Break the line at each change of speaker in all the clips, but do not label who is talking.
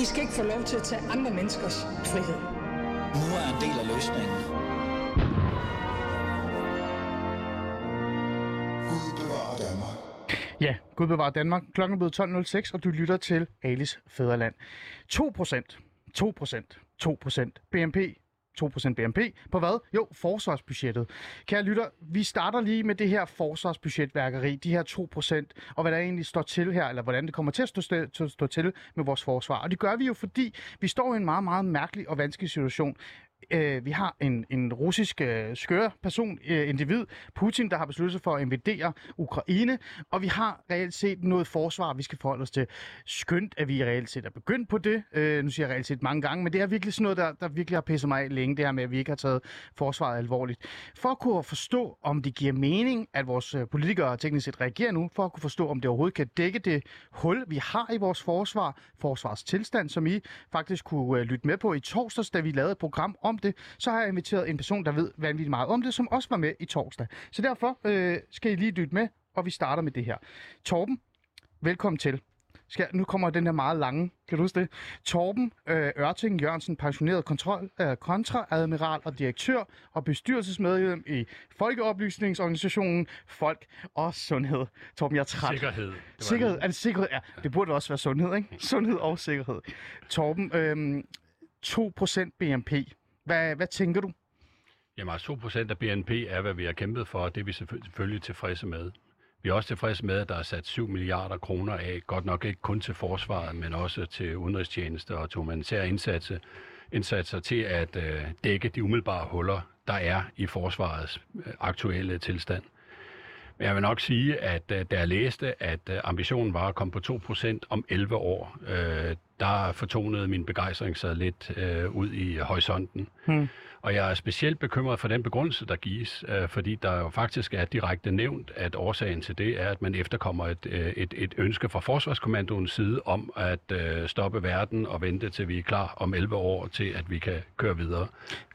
I skal ikke få lov til at tage andre menneskers frihed.
Nu er en del af løsningen.
Gud bevarer Danmark.
Ja, Gud bevarer Danmark. Klokken er blevet 12.06, og du lytter til Alis Fæderland. 2 procent, 2 procent, 2 procent BNP 2% BNP på hvad? Jo, forsvarsbudgettet. Kære lytter, vi starter lige med det her forsvarsbudgetværkeri, de her 2%, og hvad der egentlig står til her, eller hvordan det kommer til at stå, til, til, stå til med vores forsvar. Og det gør vi jo, fordi vi står i en meget, meget mærkelig og vanskelig situation øh, vi har en, en russisk øh, skør person, øh, individ, Putin, der har besluttet sig for at invadere Ukraine, og vi har reelt set noget forsvar, vi skal forholde os til. Skønt, at vi reelt set er begyndt på det. Øh, nu siger jeg reelt set mange gange, men det er virkelig sådan noget, der, der virkelig har pisset mig af længe, det her med, at vi ikke har taget forsvaret alvorligt. For at kunne forstå, om det giver mening, at vores øh, politikere teknisk set reagerer nu, for at kunne forstå, om det overhovedet kan dække det hul, vi har i vores forsvar, forsvarstilstand, som I faktisk kunne øh, lytte med på i torsdags, da vi lavede et program om det, så har jeg inviteret en person, der ved vanvittigt meget om det, som også var med i torsdag. Så derfor øh, skal I lige lytte med, og vi starter med det her. Torben, velkommen til. Skal, nu kommer den her meget lange, kan du huske det? Torben øh, Ørting Jørgensen, pensioneret kontrol, øh, kontraadmiral og direktør og bestyrelsesmedlem i Folkeoplysningsorganisationen Folk og Sundhed. Torben, jeg er træt.
Sikkerhed. Det
Sikkerhed,
det.
er det sikkerhed? Ja, det burde også være sundhed, ikke? Sundhed og sikkerhed. Torben, øhm, 2% BNP. Hvad, hvad tænker du?
Jamen, altså, 2% af BNP er, hvad vi har kæmpet for, og det er vi selvfølgelig tilfredse med. Vi er også tilfredse med, at der er sat 7 milliarder kroner af, godt nok ikke kun til forsvaret, men også til udenrigstjenester og til humanitære indsatser, indsatser til at øh, dække de umiddelbare huller, der er i forsvarets øh, aktuelle tilstand. Men jeg vil nok sige, at øh, da jeg læste, at øh, ambitionen var at komme på 2% om 11 år, øh, der fortonede min begejstring sig lidt øh, ud i horisonten.
Hmm.
Og jeg er specielt bekymret for den begrundelse, der gives, øh, fordi der jo faktisk er direkte nævnt, at årsagen til det er, at man efterkommer et, øh, et, et ønske fra Forsvarskommandoens side om at øh, stoppe verden og vente til vi er klar om 11 år til, at vi kan køre videre.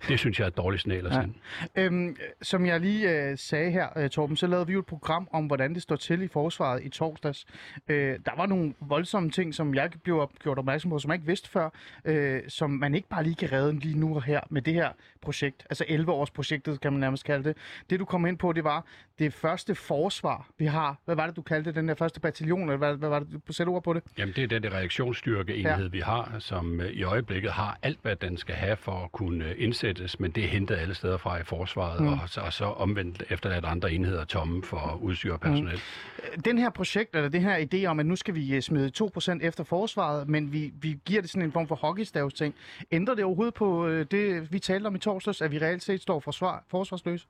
Det synes jeg er et dårligt signal at
Ja.
sende.
Øhm, som jeg lige øh, sagde her, øh, Torben, så lavede vi jo et program om, hvordan det står til i forsvaret i torsdags. Øh, der var nogle voldsomme ting, som jeg blev gjort opmærksom på, som jeg ikke vidste før, øh, som man ikke bare lige kan redde lige nu og her med det her projekt. Altså 11-års projektet, kan man nærmest kalde det. Det, du kom ind på, det var det første forsvar, vi har. Hvad var det, du kaldte den der første bataljon, eller hvad, hvad var det, du sætte ord på det?
Jamen det er den der reaktionsstyrkeenhed, ja. vi har, som øh, i øjeblikket har alt, hvad den skal have for at kunne øh, indsættes, men det er hentet alle steder fra i forsvaret, mm. og, så, og så omvendt efterladt andre enheder tomme for udstyr og personel. Mm.
den her projekt, eller det her idé om, at nu skal vi smide 2% efter forsvaret, men vi, vi giver det sådan en form for hockeystavs ting. Ændrer det overhovedet på det, vi talte om i torsdags, at vi reelt set står forsvar, forsvarsløse?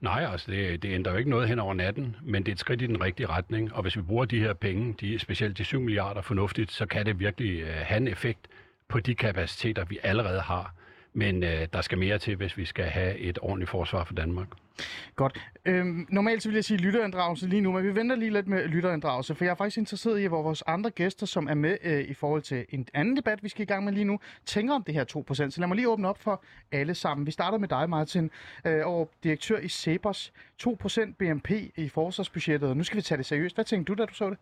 Nej, altså det, det ændrer jo ikke noget hen over natten, men det er et skridt i den rigtige retning, og hvis vi bruger de her penge, de, specielt de 7 milliarder fornuftigt, så kan det virkelig øh, have en effekt på de kapaciteter, vi allerede har. Men øh, der skal mere til, hvis vi skal have et ordentligt forsvar for Danmark.
Godt. Øhm, normalt så vil jeg sige lytterinddragelse lige nu, men vi venter lige lidt med lytterinddragelse, for jeg er faktisk interesseret i, hvor vores andre gæster, som er med øh, i forhold til en anden debat, vi skal i gang med lige nu, tænker om det her 2%. Så lad mig lige åbne op for alle sammen. Vi starter med dig, Martin, øh, og direktør i Cepos. 2% BNP i forsvarsbudgettet, nu skal vi tage det seriøst. Hvad tænkte du, da du så det?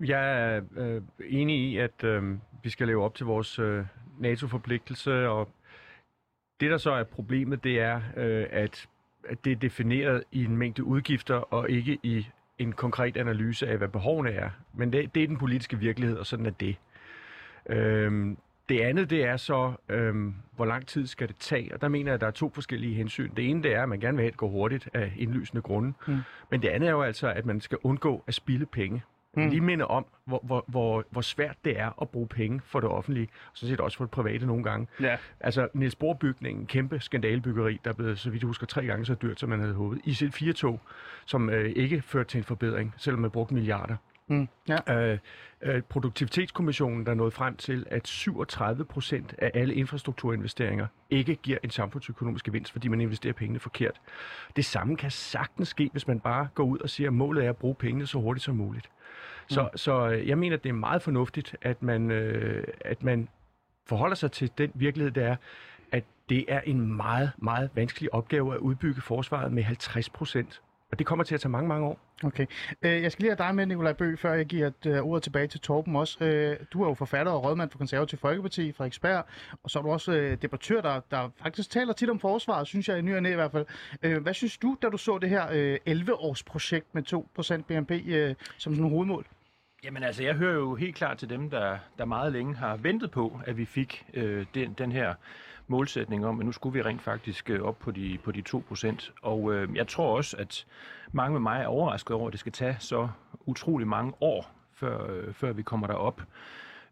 Jeg er øh, enig i, at øh, vi skal leve op til vores øh, NATO-forpligtelse, og det, der så er problemet, det er, øh, at, at det er defineret i en mængde udgifter, og ikke i en konkret analyse af, hvad behovene er. Men det, det er den politiske virkelighed, og sådan er det. Øhm, det andet, det er så, øhm, hvor lang tid skal det tage? Og der mener jeg, at der er to forskellige hensyn. Det ene, det er, at man gerne vil have, at det går hurtigt af indlysende grunde.
Mm.
Men det andet er jo altså, at man skal undgå at spilde penge.
Mm.
Lige minde om, hvor, hvor, hvor, hvor svært det er at bruge penge for det offentlige, og sådan set også for det private nogle gange.
Ja.
Altså, Niels Bohr-bygningen, kæmpe skandalebyggeri, der er blevet, så vidt jeg husker, tre gange så dyrt, som man havde håbet. IC4-tog, som øh, ikke førte til en forbedring, selvom man brugte milliarder.
Mm. Ja.
Øh, Produktivitetskommissionen, der nåede frem til, at 37 procent af alle infrastrukturinvesteringer ikke giver en samfundsøkonomisk gevinst, fordi man investerer pengene forkert. Det samme kan sagtens ske, hvis man bare går ud og siger, at målet er at bruge pengene så hurtigt som muligt. Så, mm. så øh, jeg mener, at det er meget fornuftigt, at man, øh, at man forholder sig til den virkelighed, der er, at det er en meget, meget vanskelig opgave at udbygge forsvaret med 50 procent og det kommer til at tage mange, mange år.
Okay. Øh, jeg skal lige have dig med, Nikolaj Bø, før jeg giver et uh, ord tilbage til Torben også. Øh, du er jo forfatter og rådmand for Konservativ Folkeparti, Frederiksberg, og så er du også øh, debattør, der, der faktisk taler tit om forsvaret, synes jeg, i ny og næ i hvert fald. Øh, hvad synes du, da du så det her øh, 11-års projekt med 2% BNP øh, som sådan en hovedmål?
Jamen altså, jeg hører jo helt klart til dem, der, der meget længe har ventet på, at vi fik øh, den, den her målsætning om, at nu skulle vi rent faktisk øh, op på de, på de 2%. Og øh, jeg tror også, at mange med mig er overrasket over, at det skal tage så utrolig mange år, før, øh, før vi kommer derop.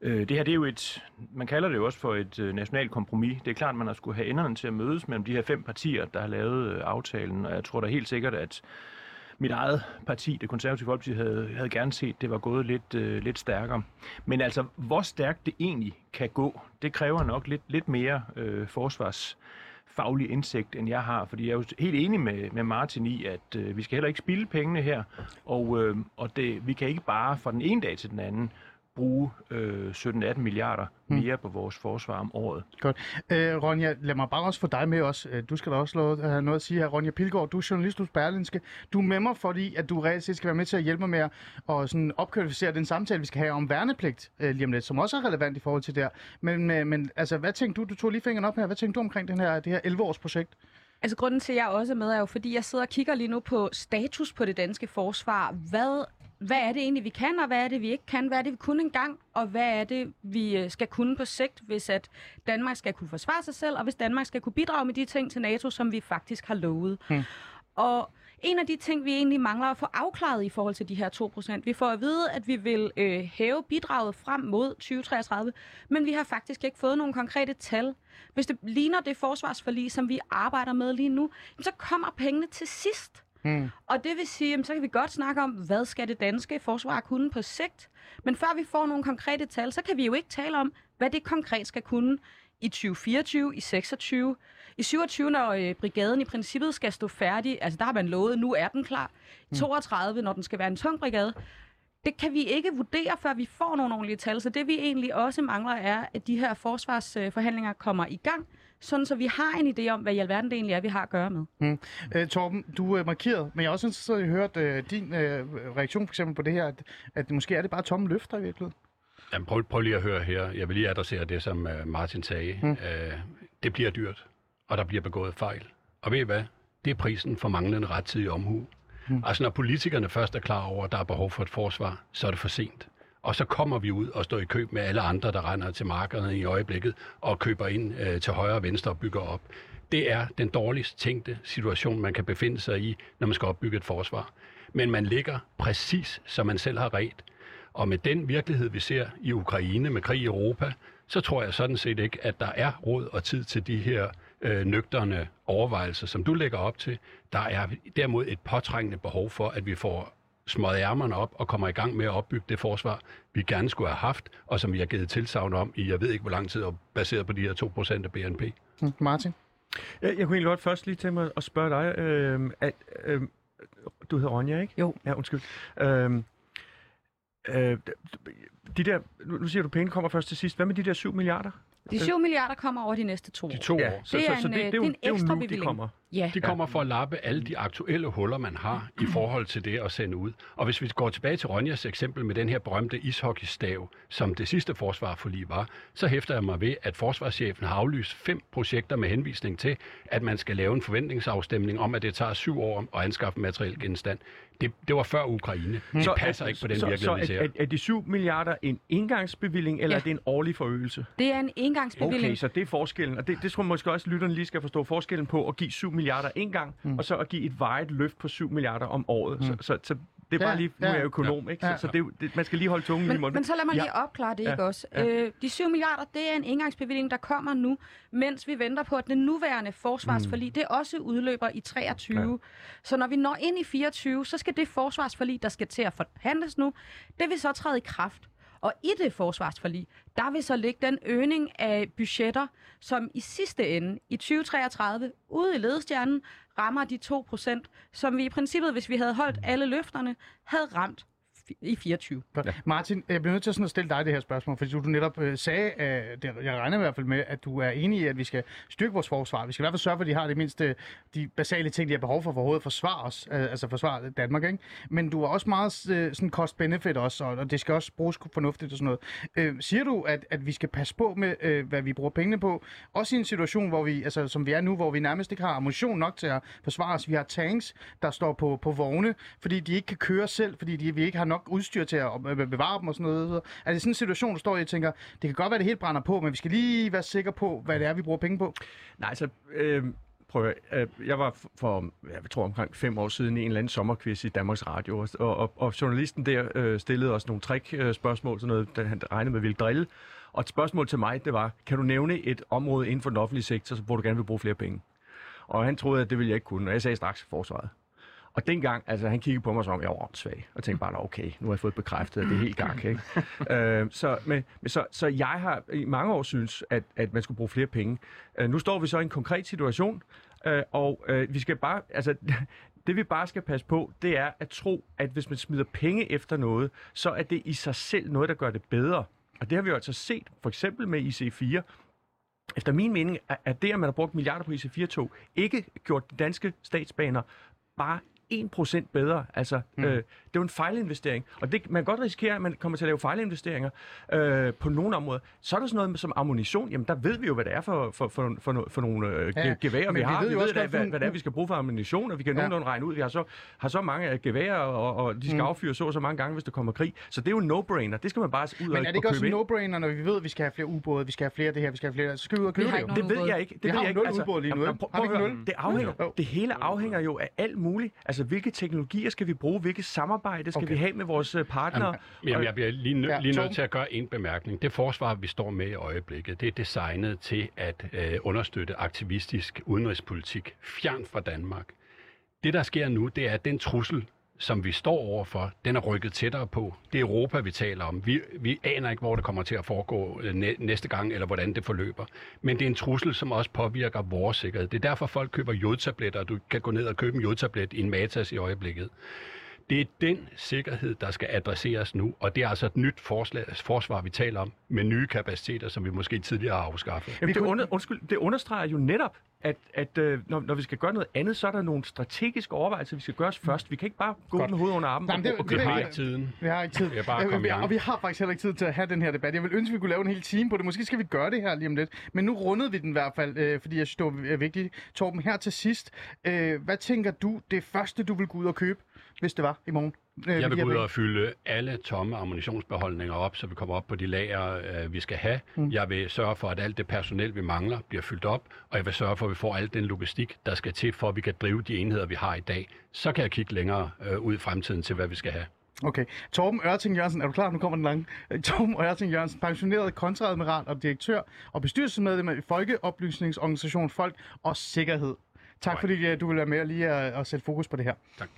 Øh, det her det er jo et, man kalder det jo også for et øh, nationalt kompromis. Det er klart, man har skulle have enderne til at mødes mellem de her fem partier, der har lavet øh, aftalen, og jeg tror da helt sikkert, at mit eget parti, det konservative folkeparti, havde, havde gerne set, det var gået lidt, øh, lidt stærkere. Men altså, hvor stærkt det egentlig kan gå, det kræver nok lidt, lidt mere øh, forsvars faglig indsigt, end jeg har, fordi jeg er jo helt enig med, med Martin i, at øh, vi skal heller ikke spilde pengene her, og, øh, og det, vi kan ikke bare fra den ene dag til den anden bruge øh, 17-18 milliarder mere på vores forsvar om året.
Godt. Øh, Ronja, lad mig bare også få dig med os. Øh, Du skal da også have noget at sige her. Ronja Pilgaard, du er journalist hos Berlinske. Du er med mig, fordi at du reelt set skal være med til at hjælpe mig med at sådan opkvalificere den samtale, vi skal have om værnepligt øh, lige om lidt, som også er relevant i forhold til det her. Men, øh, men altså, hvad tænkte du? Du tog lige fingeren op her. Hvad tænkte du omkring den her, det her 11-års projekt?
Altså grunden til, at jeg også er med, er jo fordi, jeg sidder og kigger lige nu på status på det danske forsvar. Hvad, hvad er det egentlig, vi kan, og hvad er det, vi ikke kan? Hvad er det, vi kunne engang, og hvad er det, vi øh, skal kunne på sigt, hvis at Danmark skal kunne forsvare sig selv, og hvis Danmark skal kunne bidrage med de ting til NATO, som vi faktisk har lovet. Hmm. Og en af de ting, vi egentlig mangler at få afklaret i forhold til de her 2%, vi får at vide, at vi vil øh, hæve bidraget frem mod 2033, men vi har faktisk ikke fået nogle konkrete tal. Hvis det ligner det forsvarsforlig, som vi arbejder med lige nu, så kommer pengene til sidst. Hmm. Og det vil sige, jamen, så kan vi godt snakke om, hvad skal det danske forsvar kunne på sigt. Men før vi får nogle konkrete tal, så kan vi jo ikke tale om, hvad det konkret skal kunne i 2024, i 26, i 27, når øh, brigaden i princippet skal stå færdig, altså der har man lovet, nu er den klar. I 32, når den skal være en tung brigade. Det kan vi ikke vurdere, før vi får nogle ordentlige tal. Så det vi egentlig også mangler er, at de her forsvarsforhandlinger kommer i gang, sådan så vi har en idé om, hvad i alverden det egentlig er, vi har at gøre med.
Mm. Øh, Torben, du er markeret, men jeg er også interesseret i at høre øh, din øh, reaktion for eksempel på det her, at, at måske er det bare tomme løfter i virkeligheden.
Jamen, prøv, prøv lige at høre her. Jeg vil lige adressere det, som uh, Martin sagde. Mm. Uh, det bliver dyrt, og der bliver begået fejl. Og ved I hvad? Det er prisen for manglende rettidig omhu. Mm. Altså, når politikerne først er klar over, at der er behov for et forsvar, så er det for sent. Og så kommer vi ud og står i køb med alle andre, der render til markederne i øjeblikket og køber ind øh, til højre og venstre og bygger op. Det er den dårligst tænkte situation, man kan befinde sig i, når man skal opbygge et forsvar. Men man ligger præcis, som man selv har ret. Og med den virkelighed, vi ser i Ukraine med krig i Europa, så tror jeg sådan set ikke, at der er råd og tid til de her øh, nøgterne overvejelser, som du lægger op til. Der er derimod et påtrængende behov for, at vi får smøget ærmerne op og kommer i gang med at opbygge det forsvar, vi gerne skulle have haft, og som vi har givet tilsavn om i, jeg ved ikke hvor lang tid, og baseret på de her 2% af BNP.
Mm. Martin?
Jeg, jeg kunne egentlig godt først lige tænke mig at spørge dig, øh, at, øh, du hedder Ronja, ikke?
Jo.
Ja, undskyld. Øh, øh, de der, nu siger du, penge kommer først til sidst. Hvad med de der 7 milliarder?
De 7 milliarder kommer over de næste to
De
år.
to
Ja,
år.
så,
Det er
så, så
en,
det,
øh,
det, er jo,
det er en
det er jo
ekstra
nu, de
bevilling.
kommer.
Ja.
De kommer for at lappe alle de aktuelle huller, man har i forhold til det at sende ud. Og hvis vi går tilbage til Ronjas eksempel med den her berømte ishockeystav, som det sidste forsvar for lige var, så hæfter jeg mig ved, at forsvarschefen har aflyst fem projekter med henvisning til, at man skal lave en forventningsafstemning om, at det tager syv år at anskaffe materiel genstand. Det, det var før Ukraine. Det
Så
passer
er-
ikke på den
så,
virkelighed, vi
så
ser.
er, er, er de 7 milliarder en engangsbevilling, eller
Ja.
er det en årlig forøgelse?
Det er en engangsbevilling.
Okay, så det er forskellen, og det, det tror jeg måske også, at lytterne lige skal forstå forskellen på at give 7 milliarder en gang, mm. og så at give et vejet løft på 7 milliarder om året. Mm. Så, så, så det er
Ja,
bare lige, nu er
ja.
jeg økonom, ikke? Så,
Ja.
så det, det, man skal lige holde tungen i
Men,
munden.
men så lad mig
Ja.
lige opklare det,
Ja.
ikke også?
Ja.
Øh, de 7 milliarder, det er en engangsbevilling, der kommer nu, mens vi venter på, at den nuværende forsvarsforlig,
Mm.
det også udløber i 23. Ja. Så når vi når ind i 24, så skal det forsvarsforlig, der skal til at forhandles nu, det vil så træde i kraft. Og i det forsvarsforlig, der vil så ligge den øgning af budgetter, som i sidste ende, i 2033, ude i ledestjernen, rammer de 2%, som vi i princippet, hvis vi havde holdt alle løfterne, havde ramt i 24.
Ja. Martin, jeg bliver nødt til sådan at stille dig det her spørgsmål, fordi du netop øh, sagde, at det, jeg regner i hvert fald med, at du er enig i, at vi skal styrke vores forsvar. Vi skal i hvert fald sørge for, at de har det mindste, de basale ting, de har behov for for overhovedet at forsvare os, øh, altså forsvare Danmark, ikke? Men du er også meget øh, sådan cost-benefit også, og, og det skal også bruges fornuftigt og sådan noget. Øh, siger du, at, at vi skal passe på med, øh, hvad vi bruger pengene på? Også i en situation, hvor vi, altså, som vi er nu, hvor vi nærmest ikke har ammunition nok til at forsvare os. Vi har tanks, der står på, på vogne, fordi de ikke kan køre selv, fordi de, vi ikke har nok udstyr til at bevare dem og sådan noget. Er det sådan en situation, du står i og tænker, det kan godt være, det helt brænder på, men vi skal lige være sikre på, hvad det er, vi bruger penge på?
Nej, altså, øh, prøv at, høre, øh, jeg var for, jeg tror omkring fem år siden i en eller anden sommerquiz i Danmarks Radio, og, og, og journalisten der øh, stillede os nogle trick-spørgsmål, øh, sådan noget, da han regnede med, ville drille. Og et spørgsmål til mig, det var, kan du nævne et område inden for den offentlige sektor, hvor du gerne vil bruge flere penge? Og han troede, at det ville jeg ikke kunne, og jeg sagde straks forsvaret. Og dengang, altså han kiggede på mig som, jeg var åndssvag, og tænkte bare, "Nå, okay, nu har jeg fået bekræftet, at det er helt gang, ikke? øh, så, men, så, så jeg har i mange år synes, at, at man skulle bruge flere penge. Øh, nu står vi så i en konkret situation, øh, og øh, vi skal bare, altså det vi bare skal passe på, det er at tro, at hvis man smider penge efter noget, så er det i sig selv noget, der gør det bedre. Og det har vi jo altså set, for eksempel med IC4, efter min mening er- er det, at man har brugt milliarder på IC4-tog, ikke gjort de danske statsbaner bare 1% bedre. Altså, mm. øh, det er jo en fejlinvestering. Og det, man kan godt risikere, at man kommer til at lave fejlinvesteringer øh, på nogle områder. Så er der sådan noget som ammunition. Jamen, der ved vi jo, hvad det er for, for, for, for, for nogle øh,
Ja,
geværer, vi
vi
har.
ved
Vi
jo
ved,
også
da,
godt,
hvad,
for-
hvad det er, vi skal bruge for ammunition, og vi kan
Ja.
nogenlunde regne ud. Vi har så, har så mange øh, geværer, og, og de skal
Mm.
affyre så og så mange gange, hvis der kommer krig. Så det er jo en no-brainer. Det skal man bare ud og,
Men er det ikke også
købe
en no-brainer, når vi ved, at vi skal have flere ubåde, vi skal have flere af det her, vi skal have flere, så skal vi ud og købe det jo.
Det ved jeg ikke. Det
Vi
ved
har
jeg
jo
ikke.
nul ubåde lige nu, ikke? Har vi ikke nul?
Det afhænger. Det hele afhænger jo af alt muligt. Altså, hvilke teknologier skal vi bruge? Hvilke samarbejde skal
Okay.
vi have med vores øh, partnere?
Jamen, jeg bliver lige, nø-
Ja,
lige nødt til at gøre en bemærkning. Det forsvar, vi står med i øjeblikket, det er designet til at øh, understøtte aktivistisk udenrigspolitik fjern fra Danmark. Det, der sker nu, det er, at den trussel, som vi står overfor, den er rykket tættere på. Det er Europa, vi taler om. Vi, vi aner ikke, hvor det kommer til at foregå øh, næste gang, eller hvordan det forløber. Men det er en trussel, som også påvirker vores sikkerhed. Det er derfor, folk køber jodtabletter, og du kan gå ned og købe en jodtablet i en Matas i øjeblikket. Det er den sikkerhed, der skal adresseres nu, og det er altså et nyt forslag, forsvar, vi taler om, med nye kapaciteter, som vi måske tidligere har afskaffet.
Jamen, det, under, undskyld, det understreger jo netop, at, at øh, når, når vi skal gøre noget andet, så er der nogle strategiske overvejelser, vi skal gøre os først. Vi kan ikke bare gå
Godt.
med hovedet under armen
Nej, men det-
og, og
det
Vi har
jeg-
ikke tiden.
Vi har ikke tid.
Er bare komme.
Og vi har faktisk heller ikke tid til at have den her debat. Jeg vil ønske, at vi kunne lave en hel time på det. Måske skal vi gøre det her lige om lidt. Men nu rundede vi den i hvert fald, øh, fordi jeg synes, det var vigtigt. Torben, her til sidst. Øh, hvad tænker du, det første, du vil gå ud og købe, hvis det var i morgen? Øh,
Jeg vil gå ud og fylde alle tomme ammunitionsbeholdninger op, så vi kommer op på de lager, øh, vi skal have.
Mm.
Jeg vil sørge for, at alt det personel, vi mangler, bliver fyldt op, og jeg vil sørge for, at vi får al den logistik, der skal til, for at vi kan drive de enheder, vi har i dag. Så kan jeg kigge længere øh, ud i fremtiden til, hvad vi skal have.
Okay. Torben Ørting Jørgensen, er du klar? Nu kommer den lange. Øh, Torben Ørting Jørgensen, pensioneret kontradmiral og direktør og bestyrelsesmedlem i Folkeoplysningsorganisation Folk og Sikkerhed. Tak fordi øh, du vil være med og lige at, at sætte fokus på det her.
Tak.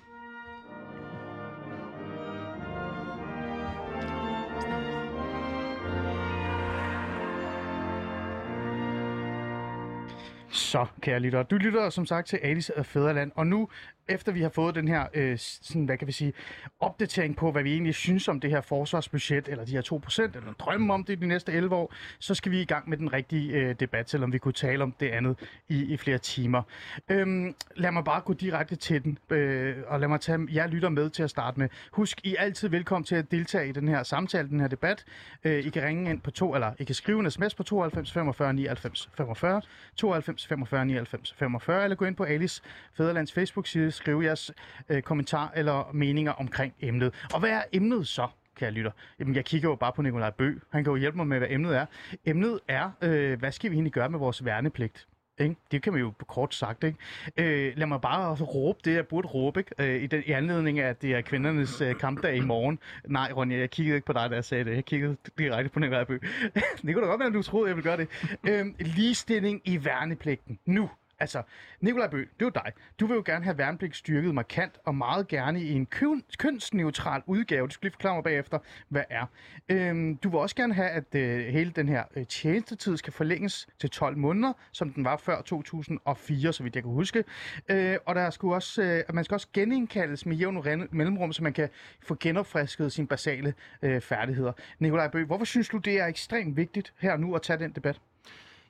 Så, kære lytter, du lytter som sagt til Alice af Fæderland, og nu, efter vi har fået den her, øh, sådan, hvad kan vi sige, opdatering på, hvad vi egentlig synes om det her forsvarsbudget, eller de her 2%, eller drømmen om det de næste 11 år, så skal vi i gang med den rigtige øh, debat, selvom vi kunne tale om det andet i, i flere timer. Øhm, lad mig bare gå direkte til den, øh, og lad mig tage jer lytter med til at starte med. Husk, I er altid velkommen til at deltage i den her samtale, den her debat. Øh, I kan ringe ind på to, eller I kan skrive en sms på 92 45 99 45, 92 45 99 45, eller gå ind på Alice Fæderlands Facebook-side, skrive jeres øh, kommentar eller meninger omkring emnet. Og hvad er emnet så? kære lytter. Jamen, jeg kigger jo bare på Nikolaj Bø. Han kan jo hjælpe mig med, hvad emnet er. Emnet er, øh, hvad skal vi egentlig gøre med vores værnepligt? Ikke? Det kan man jo på kort sagt. Ikke? Øh, lad mig bare råbe det, jeg burde råbe, ikke? Øh, i, den, i anledning af, at det er kvindernes øh, kampdag i morgen. Nej, Ronja, jeg kiggede ikke på dig, da jeg sagde det. Jeg kiggede direkte på Nikolaj Bø. det kunne da godt være, at du troede, jeg ville gøre det. Øh, ligestilling i værnepligten. Nu. Altså, Nikolaj Bø, det er jo dig. Du vil jo gerne have værnepligt styrket markant, og meget gerne i en køn, kønsneutral udgave. Du skal lige forklare mig bagefter, hvad er. Øhm, du vil også gerne have, at øh, hele den her øh, tjenestetid skal forlænges til 12 måneder, som den var før 2004, så vidt jeg kan huske. Øh, og der skulle også, øh, man skal også genindkaldes med jævn mellemrum, så man kan få genopfrisket sine basale øh, færdigheder. Nikolaj Bø, hvorfor synes du, det er ekstremt vigtigt her nu at tage den debat?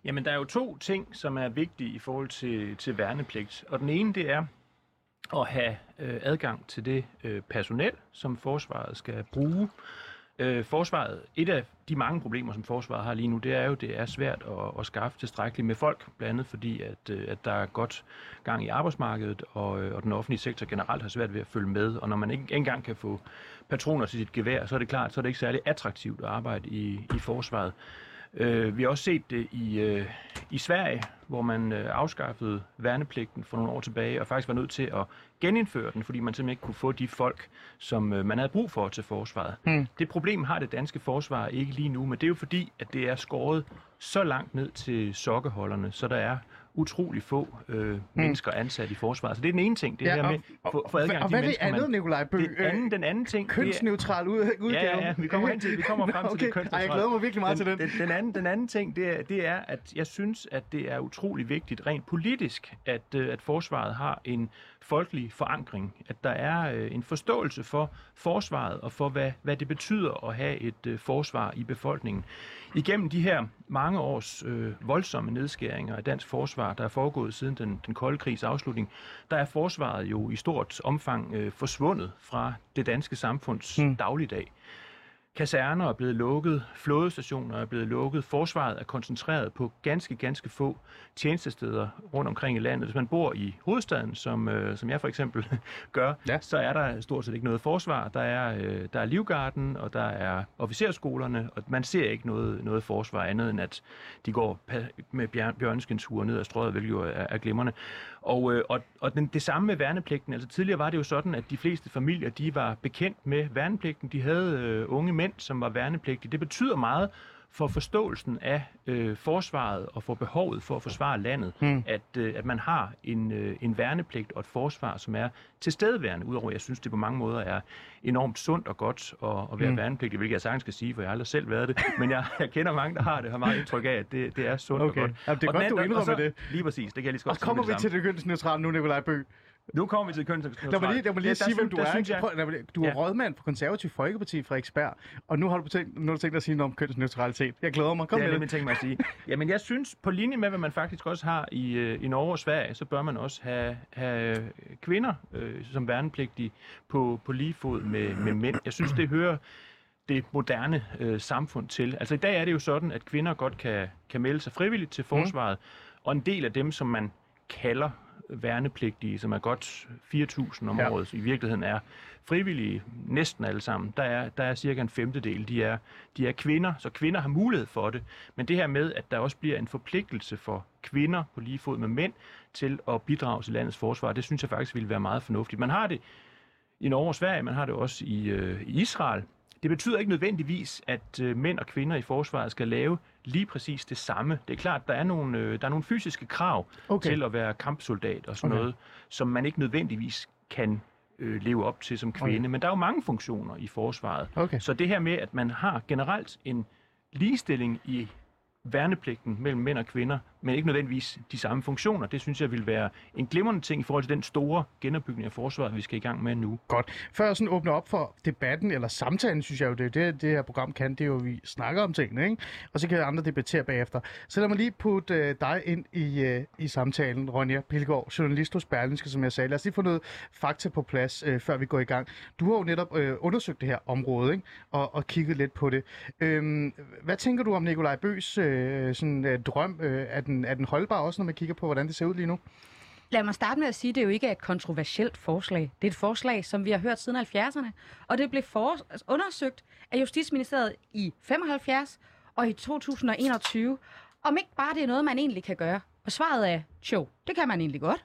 Jamen, der er jo to ting, som er vigtige i forhold til, til værnepligt. Og den ene, det er at have øh, adgang til det øh, personel, som forsvaret skal bruge. Øh, forsvaret, et af de mange problemer, som forsvaret har lige nu, det er jo, det er svært at, at skaffe tilstrækkeligt med folk, blandt andet fordi, at, øh, at der er godt gang i arbejdsmarkedet, og, øh, og den offentlige sektor generelt har svært ved at følge med. Og når man ikke engang kan få patroner til sit gevær, så er det klart, så er det ikke særlig attraktivt at arbejde i, i forsvaret. Øh, vi har også set det i, øh, i Sverige, hvor man øh, afskaffede værnepligten for nogle år tilbage, og faktisk var nødt til at genindføre den, fordi man simpelthen ikke kunne få de folk, som øh, man havde brug for til forsvaret.
Hmm.
Det problem har det danske forsvar ikke lige nu, men det er jo fordi, at det er skåret så langt ned til sokkeholderne, så der er utrolig få øh, mennesker ansat i forsvaret. Så det er den ene ting, det.
Ja,
her
og-
med at få, adgang
og
til
hvad
de
er det andet. Nikolaj Bø?
Det anden, den anden ting, er,
kønsneutral ud- udgave.
Ja, ja, ja, vi kommer hen til, vi kommer frem til
okay.
det kønsneutrale.
Ej, jeg glæder mig virkelig meget
den,
til den.
Den, den, anden, den anden ting, det er, det er, at jeg synes, at det er utrolig vigtigt rent politisk, at, øh, at forsvaret har en folkelig forankring. At der er øh, en forståelse for forsvaret og for, hvad, hvad det betyder at have et øh, forsvar i befolkningen. Igennem de her mange års øh, voldsomme nedskæringer af dansk forsvar, der er foregået siden den, den kolde krigs afslutning, der er forsvaret jo i stort omfang øh, forsvundet fra det danske samfunds
hmm.
dagligdag. Kaserner er blevet lukket, flådestationer er blevet lukket, forsvaret er koncentreret på ganske, ganske få tjenestesteder rundt omkring i landet. Hvis man bor i hovedstaden, som, øh, som jeg for eksempel gør,
Ja.
så er der stort set ikke noget forsvar. Der er, øh, der er livgarden, og der er officerskolerne, og man ser ikke noget, noget forsvar andet end, at de går med bjør- bjørneskensure ned ad strøget, hvilket jo er, er glimrende. Og, øh, og, og den, det samme med værnepligten. Altså tidligere var det jo sådan, at de fleste familier, de var bekendt med værnepligten. De havde øh, unge mænd, som var værnepligtige. Det betyder meget for forståelsen af øh, forsvaret og for behovet for at forsvare landet,
Hmm.
at, øh, at man har en, øh, en værnepligt og et forsvar, som er tilstedeværende. Udover, at jeg synes, det på mange måder er enormt sundt og godt at, at være mm. værnepligtig, hvilket jeg sagtens skal sige, for jeg har aldrig selv været det. Men jeg, jeg kender mange, der har det, har meget indtryk af, at det, det er sundt
Okay.
og godt.
Jamen, det er
Og den
godt, du
anden- og
indrømmer
så-
det.
Lige præcis, det kan jeg lige så
Og
godt sige
kommer vi til det kønsneutrale nu, Nikolaj Bø?
Nu kommer vi til kønsneutralt.
Lad mig lige, lad mig lige
Ja,
sige, hvem du er.
synes jeg-
Du er
Ja.
rådmand for Konservativ Folkeparti, Frederiksberg, og nu har du tænkt, nu har du tænkt dig at sige noget om kønsneutralitet. Jeg glæder mig. Kom
det er
med
nemlig tænkt mig at sige. Jamen, jeg synes, på linje med, hvad man faktisk også har i, øh, i Norge og Sverige, så bør man også have, have kvinder øh, som værnepligtige på, på lige fod med, med mænd. Jeg synes, det hører det moderne øh, samfund til. Altså i dag er det jo sådan, at kvinder godt kan, kan melde sig frivilligt til forsvaret, mm. og en del af dem, som man kalder værnepligtige, som er godt 4.000 om
Ja.
året, i virkeligheden er frivillige, næsten alle sammen. Der er, der er cirka en femtedel, de er, de er kvinder, så kvinder har mulighed for det. Men det her med, at der også bliver en forpligtelse for kvinder på lige fod med mænd til at bidrage til landets forsvar, det synes jeg faktisk ville være meget fornuftigt. Man har det i Norge og Sverige, man har det også i, øh, i Israel. Det betyder ikke nødvendigvis, at øh, mænd og kvinder i forsvaret skal lave lige præcis det samme. Det er klart, der er nogle, øh, der er nogle fysiske krav
Okay.
til at være kampsoldat og sådan
Okay.
noget, som man ikke nødvendigvis kan øh, leve op til som kvinde.
Okay.
Men der er jo mange funktioner i forsvaret.
Okay.
Så det her med, at man har generelt en ligestilling i værnepligten mellem mænd og kvinder, men ikke nødvendigvis de samme funktioner, det synes jeg vil være en glimrende ting i forhold til den store genopbygning af forsvaret, vi skal i gang med nu.
Godt. Før jeg sådan åbner op for debatten eller samtalen, synes jeg jo, det er det, det her program kan, det er jo, at vi snakker om tingene, ikke? Og så kan andre debattere bagefter. Så lad mig lige putte øh, dig ind i, øh, i samtalen, Ronja Pilgaard, journalist hos Berlingske, som jeg sagde. Lad os lige få noget fakta på plads, øh, før vi går i gang. Du har jo netop øh, undersøgt det her område, ikke? Og, og kigget lidt på det. Øhm, hvad tænker du om Nikolaj Bøs øh, sådan, øh, drøm? Øh, er, den, er den holdbar også, når man kigger på, hvordan det ser ud lige nu?
Lad mig starte med at sige, at det jo ikke er et kontroversielt forslag. Det er et forslag, som vi har hørt siden 70'erne, og det blev for, undersøgt af Justitsministeriet i 75 og i 2021. Om ikke bare det er noget, man egentlig kan gøre. Og svaret er, jo, det kan man egentlig godt.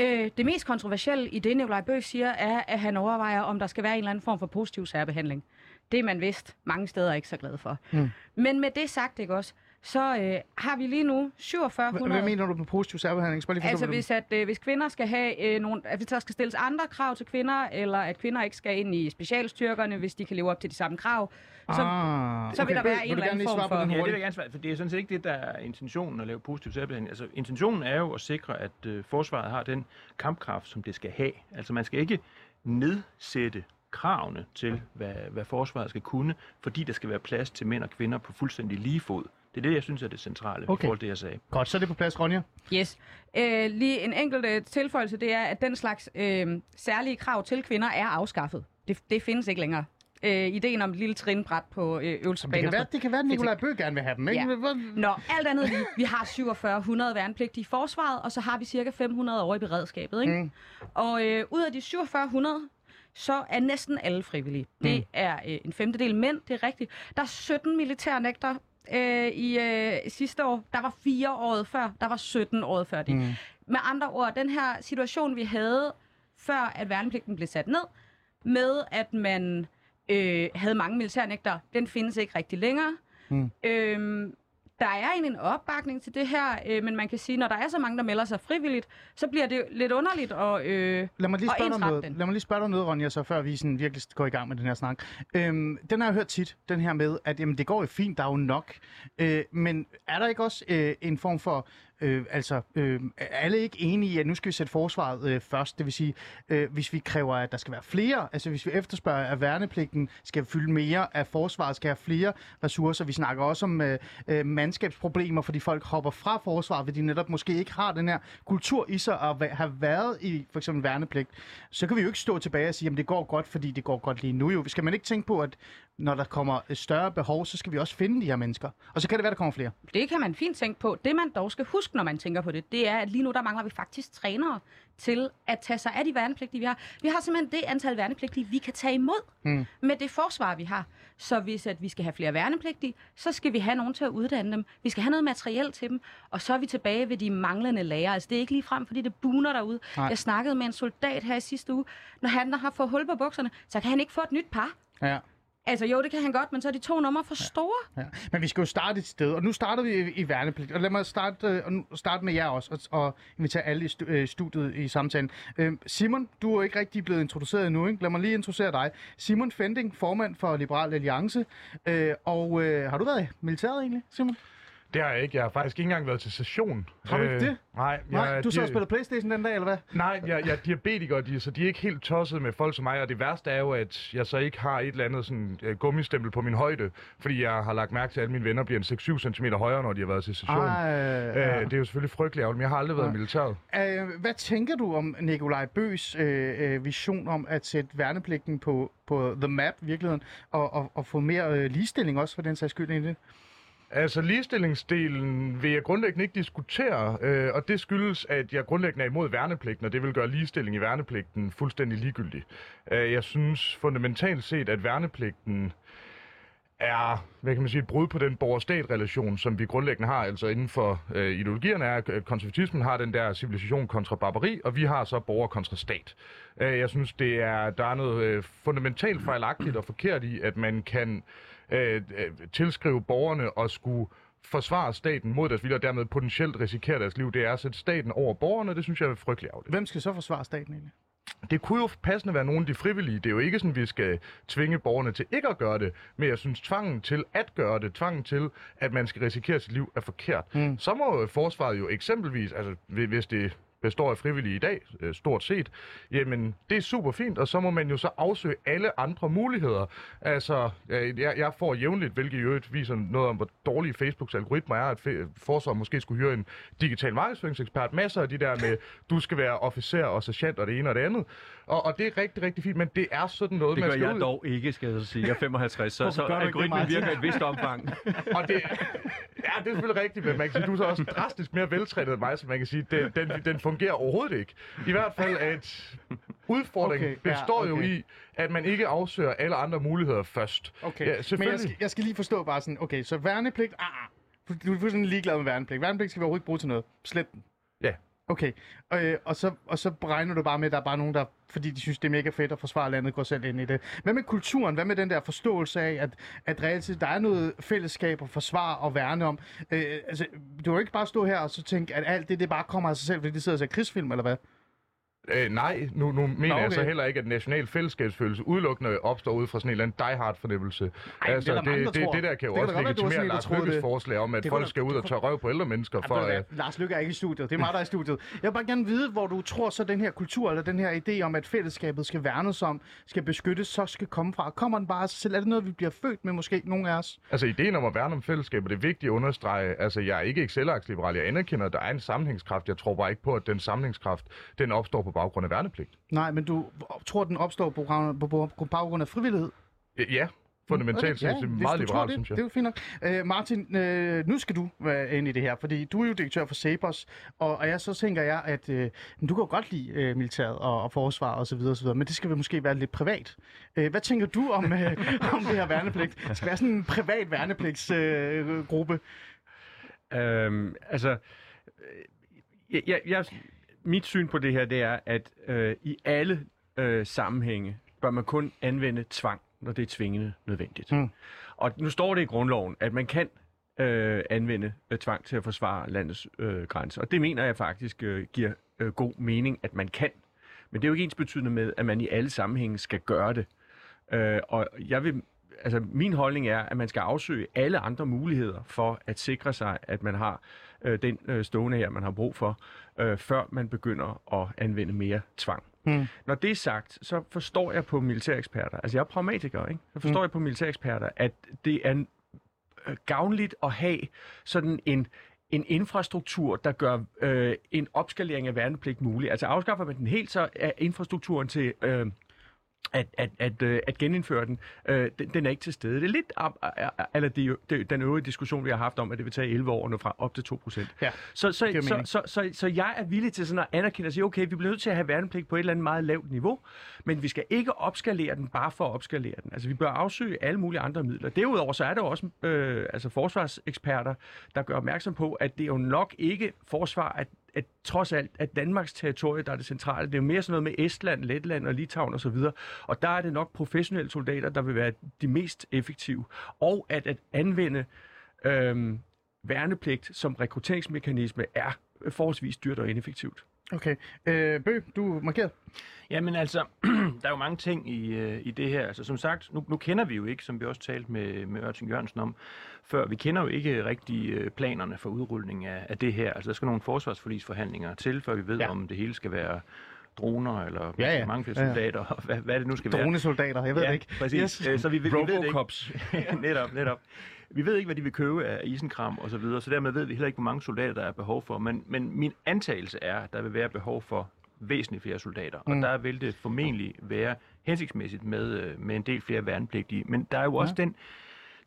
Øh, det mest kontroversielle i det, Nikolaj Bøg siger, er, at han overvejer, om der skal være en eller anden form for positiv særbehandling. Det er man vist mange steder ikke så glad for.
Mm.
Men med det sagt, ikke også, så øh, har vi lige nu
Hvad
4700...
mener du med positiv særbehandling? Jeg lige
Altså
hvad du-
hvis, at, øh, hvis kvinder skal have øh, nogle, at hvis der skal stilles andre krav til kvinder, eller at kvinder ikke skal ind i specialstyrkerne, hvis de kan leve op til de samme krav, så,
ah,
så vil der være en eller anden form for-
Ja, det vil jeg gerne svare, for det er sådan set ikke det, der er intentionen at lave positiv særbehandling. Altså, intentionen er jo at sikre, at øh, forsvaret har den kampkraft, som det skal have. Altså, man skal ikke nedsætte kravene til, hvad, hvad forsvaret skal kunne, fordi der skal være plads til mænd og kvinder på fuldstændig lige fod. Det er det, jeg synes er det centrale okay. I forhold til det, jeg sagde.
Godt, så er det på plads, Ronja.
Yes. Øh, lige en enkelt øh, tilføjelse, det er, at den slags øh, særlige krav til kvinder er afskaffet. Det, det findes ikke længere. Øh, ideen om et lille trinbræt på øh,
Det
øvelsesbaner.
kan være, det kan være at Nikolaj Bøh gerne vil have dem, ikke?
Ja. Nå, alt andet lige. Vi har 4700 værnepligtige i forsvaret, og så har vi cirka 500 over i beredskabet. Ikke? Mm. Og øh, ud af de 4700, så er næsten alle frivillige. Det er øh, en femtedel mænd, det er rigtigt. Der er 17 militærnægter øh, i øh, sidste år. Der var fire året før, der var 17 året før det. Mm. Med andre ord, den her situation, vi havde før, at værnepligten blev sat ned, med at man øh, havde mange militærnægter, den findes ikke rigtig længere. Mm. Øhm, der er egentlig en opbakning til det her, øh, men man kan sige, når der er så mange, der melder sig frivilligt, så bliver det lidt underligt at, øh,
Lad mig lige spørge dig noget,
den.
lad mig lige spørge dig noget, Ronja, så før vi sådan virkelig går i gang med den her snak. Øhm, den har jeg hørt tit, den her med, at jamen, det går jo fint, der er jo nok. Øh, men er der ikke også øh, en form for, øh, altså, øh, er alle ikke enige i, at nu skal vi sætte forsvaret øh, først? Det vil sige, øh, hvis vi kræver, at der skal være flere, altså hvis vi efterspørger, at værnepligten skal fylde mere, at forsvaret skal have flere ressourcer. Vi snakker også om øh, øh, mandskabsproblemer, fordi folk hopper fra forsvaret, fordi de netop måske ikke har den her kultur i sig at væ- have været i for eksempel værnepligt. Så kan vi jo ikke stå tilbage og sige, at det går godt, fordi det går godt lige nu. Jo, skal man ikke tænke på, at når der kommer et større behov, så skal vi også finde de her mennesker. Og så kan det være, der kommer flere.
Det kan man fint tænke på. Det man dog skal huske, når man tænker på det, det er, at lige nu der mangler vi faktisk trænere til at tage sig af de værnepligtige, vi har. Vi har simpelthen det antal værnepligtige, vi kan tage imod mm. med det forsvar, vi har. Så hvis at vi skal have flere værnepligtige, så skal vi have nogen til at uddanne dem. Vi skal have noget materiel til dem, og så er vi tilbage ved de manglende lærere. Altså det er ikke lige frem, fordi det buner derude.
Nej.
Jeg snakkede med en soldat her i sidste uge. Når han har fået hul på bukserne, så kan han ikke få et nyt par.
Ja.
Altså jo, det kan han godt, men så er de to numre for store.
Ja. Men vi skal jo starte et sted, og nu starter vi i, i værnepligt. Og lad mig starte, øh, og nu starte med jer også, og, og invitere alle i stu, øh, studiet i samtalen. Øh, Simon, du er jo ikke rigtig blevet introduceret endnu, ikke? Lad mig lige introducere dig. Simon Fending, formand for Liberal Alliance. Øh, og øh, har du været i militæret egentlig, Simon?
Det har jeg ikke. Jeg har faktisk ikke engang været til session.
Har du ikke det?
Nej.
Nej,
jeg,
du så og spiller Playstation den dag, eller hvad?
Nej, jeg, jeg er diabetiker, de, så de er ikke helt tosset med folk som mig, og det værste er jo, at jeg så ikke har et eller andet sådan, uh, gummistempel på min højde, fordi jeg har lagt mærke til, at alle mine venner bliver en 6-7 cm højere, når de har været til session.
Ej, ja.
Øh, det er jo selvfølgelig frygteligt men jeg har aldrig været i militæret.
Øh, hvad tænker du om Nikolaj Bøs øh, øh, vision om at sætte værnepligten på, på the map i virkeligheden, og, og, og få mere øh, ligestilling også for den sags skyld egentlig?
Altså ligestillingsdelen vil jeg grundlæggende ikke diskutere, øh, og det skyldes, at jeg grundlæggende er imod værnepligten, og det vil gøre ligestilling i værnepligten fuldstændig ligegyldig. Øh, jeg synes fundamentalt set, at værnepligten er, hvad kan man sige, et brud på den borger-stat-relation, som vi grundlæggende har, altså inden for øh, ideologierne er, at konservatismen har den der civilisation kontra barbari, og vi har så borger kontra stat. Øh, jeg synes, det er, der er noget øh, fundamentalt fejlagtigt og forkert i, at man kan øh, øh, tilskrive borgerne og skulle forsvare staten mod deres vilje, og dermed potentielt risikere deres liv. Det er at sætte staten over borgerne, det synes jeg er frygtelig ærgerligt.
Hvem skal så forsvare staten egentlig?
Det kunne jo passende være nogle af de frivillige. Det er jo ikke sådan, at vi skal tvinge borgerne til ikke at gøre det, men jeg synes, tvangen til at gøre det, tvangen til, at man skal risikere sit liv, er forkert. Mm. Så må forsvaret jo eksempelvis, altså hvis det består af frivillige i dag, øh, stort set, jamen det er super fint, og så må man jo så afsøge alle andre muligheder. Altså, øh, jeg, jeg får jævnligt, hvilket i øvrigt viser noget om, hvor dårlige Facebooks algoritmer er, at forsvaret måske skulle hyre en digital markedsføringsekspert, masser af de der med, du skal være officer og sergeant og det ene og det andet. Og, og det er rigtig, rigtig fint, men det er sådan noget,
Det
man
gør
skal
jeg
ud-
dog ikke, skal jeg så sige. Jeg er 55, så, så
gør det,
algoritmen virker i et vist omfang.
Og det, ja, det er selvfølgelig rigtigt, men man kan sige, du er så også drastisk mere veltrænet end mig, så man kan sige, den, den, den fungerer overhovedet ikke. I hvert fald, at udfordringen
Okay, ja,
okay, består jo i, at man ikke afsøger alle andre muligheder først.
Okay,
Ja,
men jeg skal, jeg skal lige forstå bare sådan, okay, så værnepligt, ah, ah. du er fuldstændig ligeglad med værnepligt. Værnepligt skal vi overhovedet ikke bruge til noget. Slet den.
Ja.
Okay, øh, og, så, og så regner du bare med, at der er bare nogen, der, fordi de synes, det er mega fedt at forsvare landet, går selv ind i det. Hvad med kulturen? Hvad med den der forståelse af, at, at reelt set, der er noget fællesskab at forsvare og værne om? Øh, altså, du kan jo ikke bare stå her og så tænke, at alt det, det bare kommer af sig selv, fordi de sidder og ser krigsfilm, eller hvad?
Øh, nej, nu, nu mener
Nå,
okay. jeg så heller ikke, at national fællesskabsfølelse udelukkende opstår ud fra sådan en eller anden die-hard-fornemmelse.
Ej,
altså,
det
det,
der
det, det der kan jo
Det
også
sådan
legitimere Lars Lykkes
det.
forslag om, at
Det
folk skal ud og tørre røv på ældre mennesker. For, øh,
uh... Lars Lykke er ikke i studiet. Det er mig, der er i studiet. Jeg vil bare gerne vide, hvor du tror, så den her kultur, eller den her idé om, at fællesskabet skal værnes om, skal beskyttes, så skal komme fra. Kommer den bare af sig selv? Er det noget, vi bliver født med måske, nogle af os?
Altså, ideen om at værne om fællesskabet, det er vigtigt at understrege. Altså, jeg er ikke Excel-liberal. Jeg anerkender, at der er en sammenhængskraft. Jeg tror bare ikke på, at den sammenhængskraft, den opstår på baggrund af værnepligt.
Nej, men du tror, den opstår på, grund- på, baggrund af frivillighed?
Øh, Ja, fundamentalt set.
ja,
det er
hvis
meget liberalt,
det,
synes jeg.
Det er jo fint nok. Øh, Martin, øh, nu skal du være inde i det her, fordi du er jo direktør for Cepos, og, og jeg, så tænker jeg, at øh, du kan jo godt lide øh, militæret og, og forsvar og så videre, og så videre, men det skal vel måske være lidt privat. Øh, hvad tænker du om, øh, om det her værnepligt? Det skal være sådan en privat værnepligtsgruppe. Øh, gruppe.
Øhm, altså, øh, jeg, jeg, jeg, mit syn på det her, det er, at øh, i alle øh, sammenhænge bør man kun anvende tvang, når det er tvingende nødvendigt.
Mm.
Og nu står det i grundloven, at man kan øh, anvende øh, tvang til at forsvare landets øh, grænser. Og det mener jeg faktisk øh, giver øh, god mening, at man kan. Men det er jo ikke ens betydende med, at man i alle sammenhænge skal gøre det. Øh, og jeg vil, altså min holdning er, at man skal afsøge alle andre muligheder for at sikre sig, at man har øh, den øh, stående her, man har brug for, øh, før man begynder at anvende mere tvang.
Mm.
Når det er sagt, så forstår jeg på militæreksperter, altså jeg er pragmatiker, ikke? så forstår mm. jeg på militæreksperter, at det er øh, gavnligt at have sådan en en infrastruktur, der gør øh, en opskalering af værnepligt mulig. Altså afskaffer man den helt, så er infrastrukturen til øh, at, at, at, øh, at genindføre den, øh, den, den er ikke til stede. Det er lidt eller det, det, den øvrige diskussion, vi har haft om, at det vil tage 11 år fra op til 2 procent.
Ja,
Så, så, så,
mening.
så, så, så jeg er villig til sådan at anerkende og sige, okay, vi bliver nødt til at have værnepligt på et eller andet meget lavt niveau, men vi skal ikke opskalere den bare for at opskalere den. Altså vi bør afsøge alle mulige andre midler. Derudover så er der også øh, altså forsvarseksperter, der gør opmærksom på, at det er jo nok ikke forsvar, at at trods alt, at Danmarks territorie, der er det centrale, det er jo mere sådan noget med Estland, Letland og Litauen osv., og, og der er det nok professionelle soldater, der vil være de mest effektive. Og at at anvende øhm, værnepligt som rekrutteringsmekanisme er forholdsvis dyrt og ineffektivt.
Okay. Øh, Bø, du er markeret.
Jamen altså, der er jo mange ting i, øh, i det her. Altså som sagt, nu, nu kender vi jo ikke, som vi også talte med, med Ørting Jørgensen om før, vi kender jo ikke rigtig øh, planerne for udrulning af, af det her. Altså der skal nogle forsvarsforlisforhandlinger til, før vi ved,
ja.
om det hele skal være droner, eller
Ja, ja.
mange flere
Ja, ja.
soldater, og hvad, hvad det nu skal være.
Dronesoldater, jeg ved
ja,
det ikke.
præcis.
Yes.
Yes. Så vi, vi, vi ved det ikke. Netop, netop. Vi ved ikke, hvad de vil købe af isenkram og så videre, så dermed ved vi heller ikke, hvor mange soldater der er behov for. Men, men min antagelse er, at der vil være behov for væsentligt flere soldater. Og
Mm.
der vil det formentlig være hensigtsmæssigt med, øh, med en del flere værnepligtige. Men der er jo også den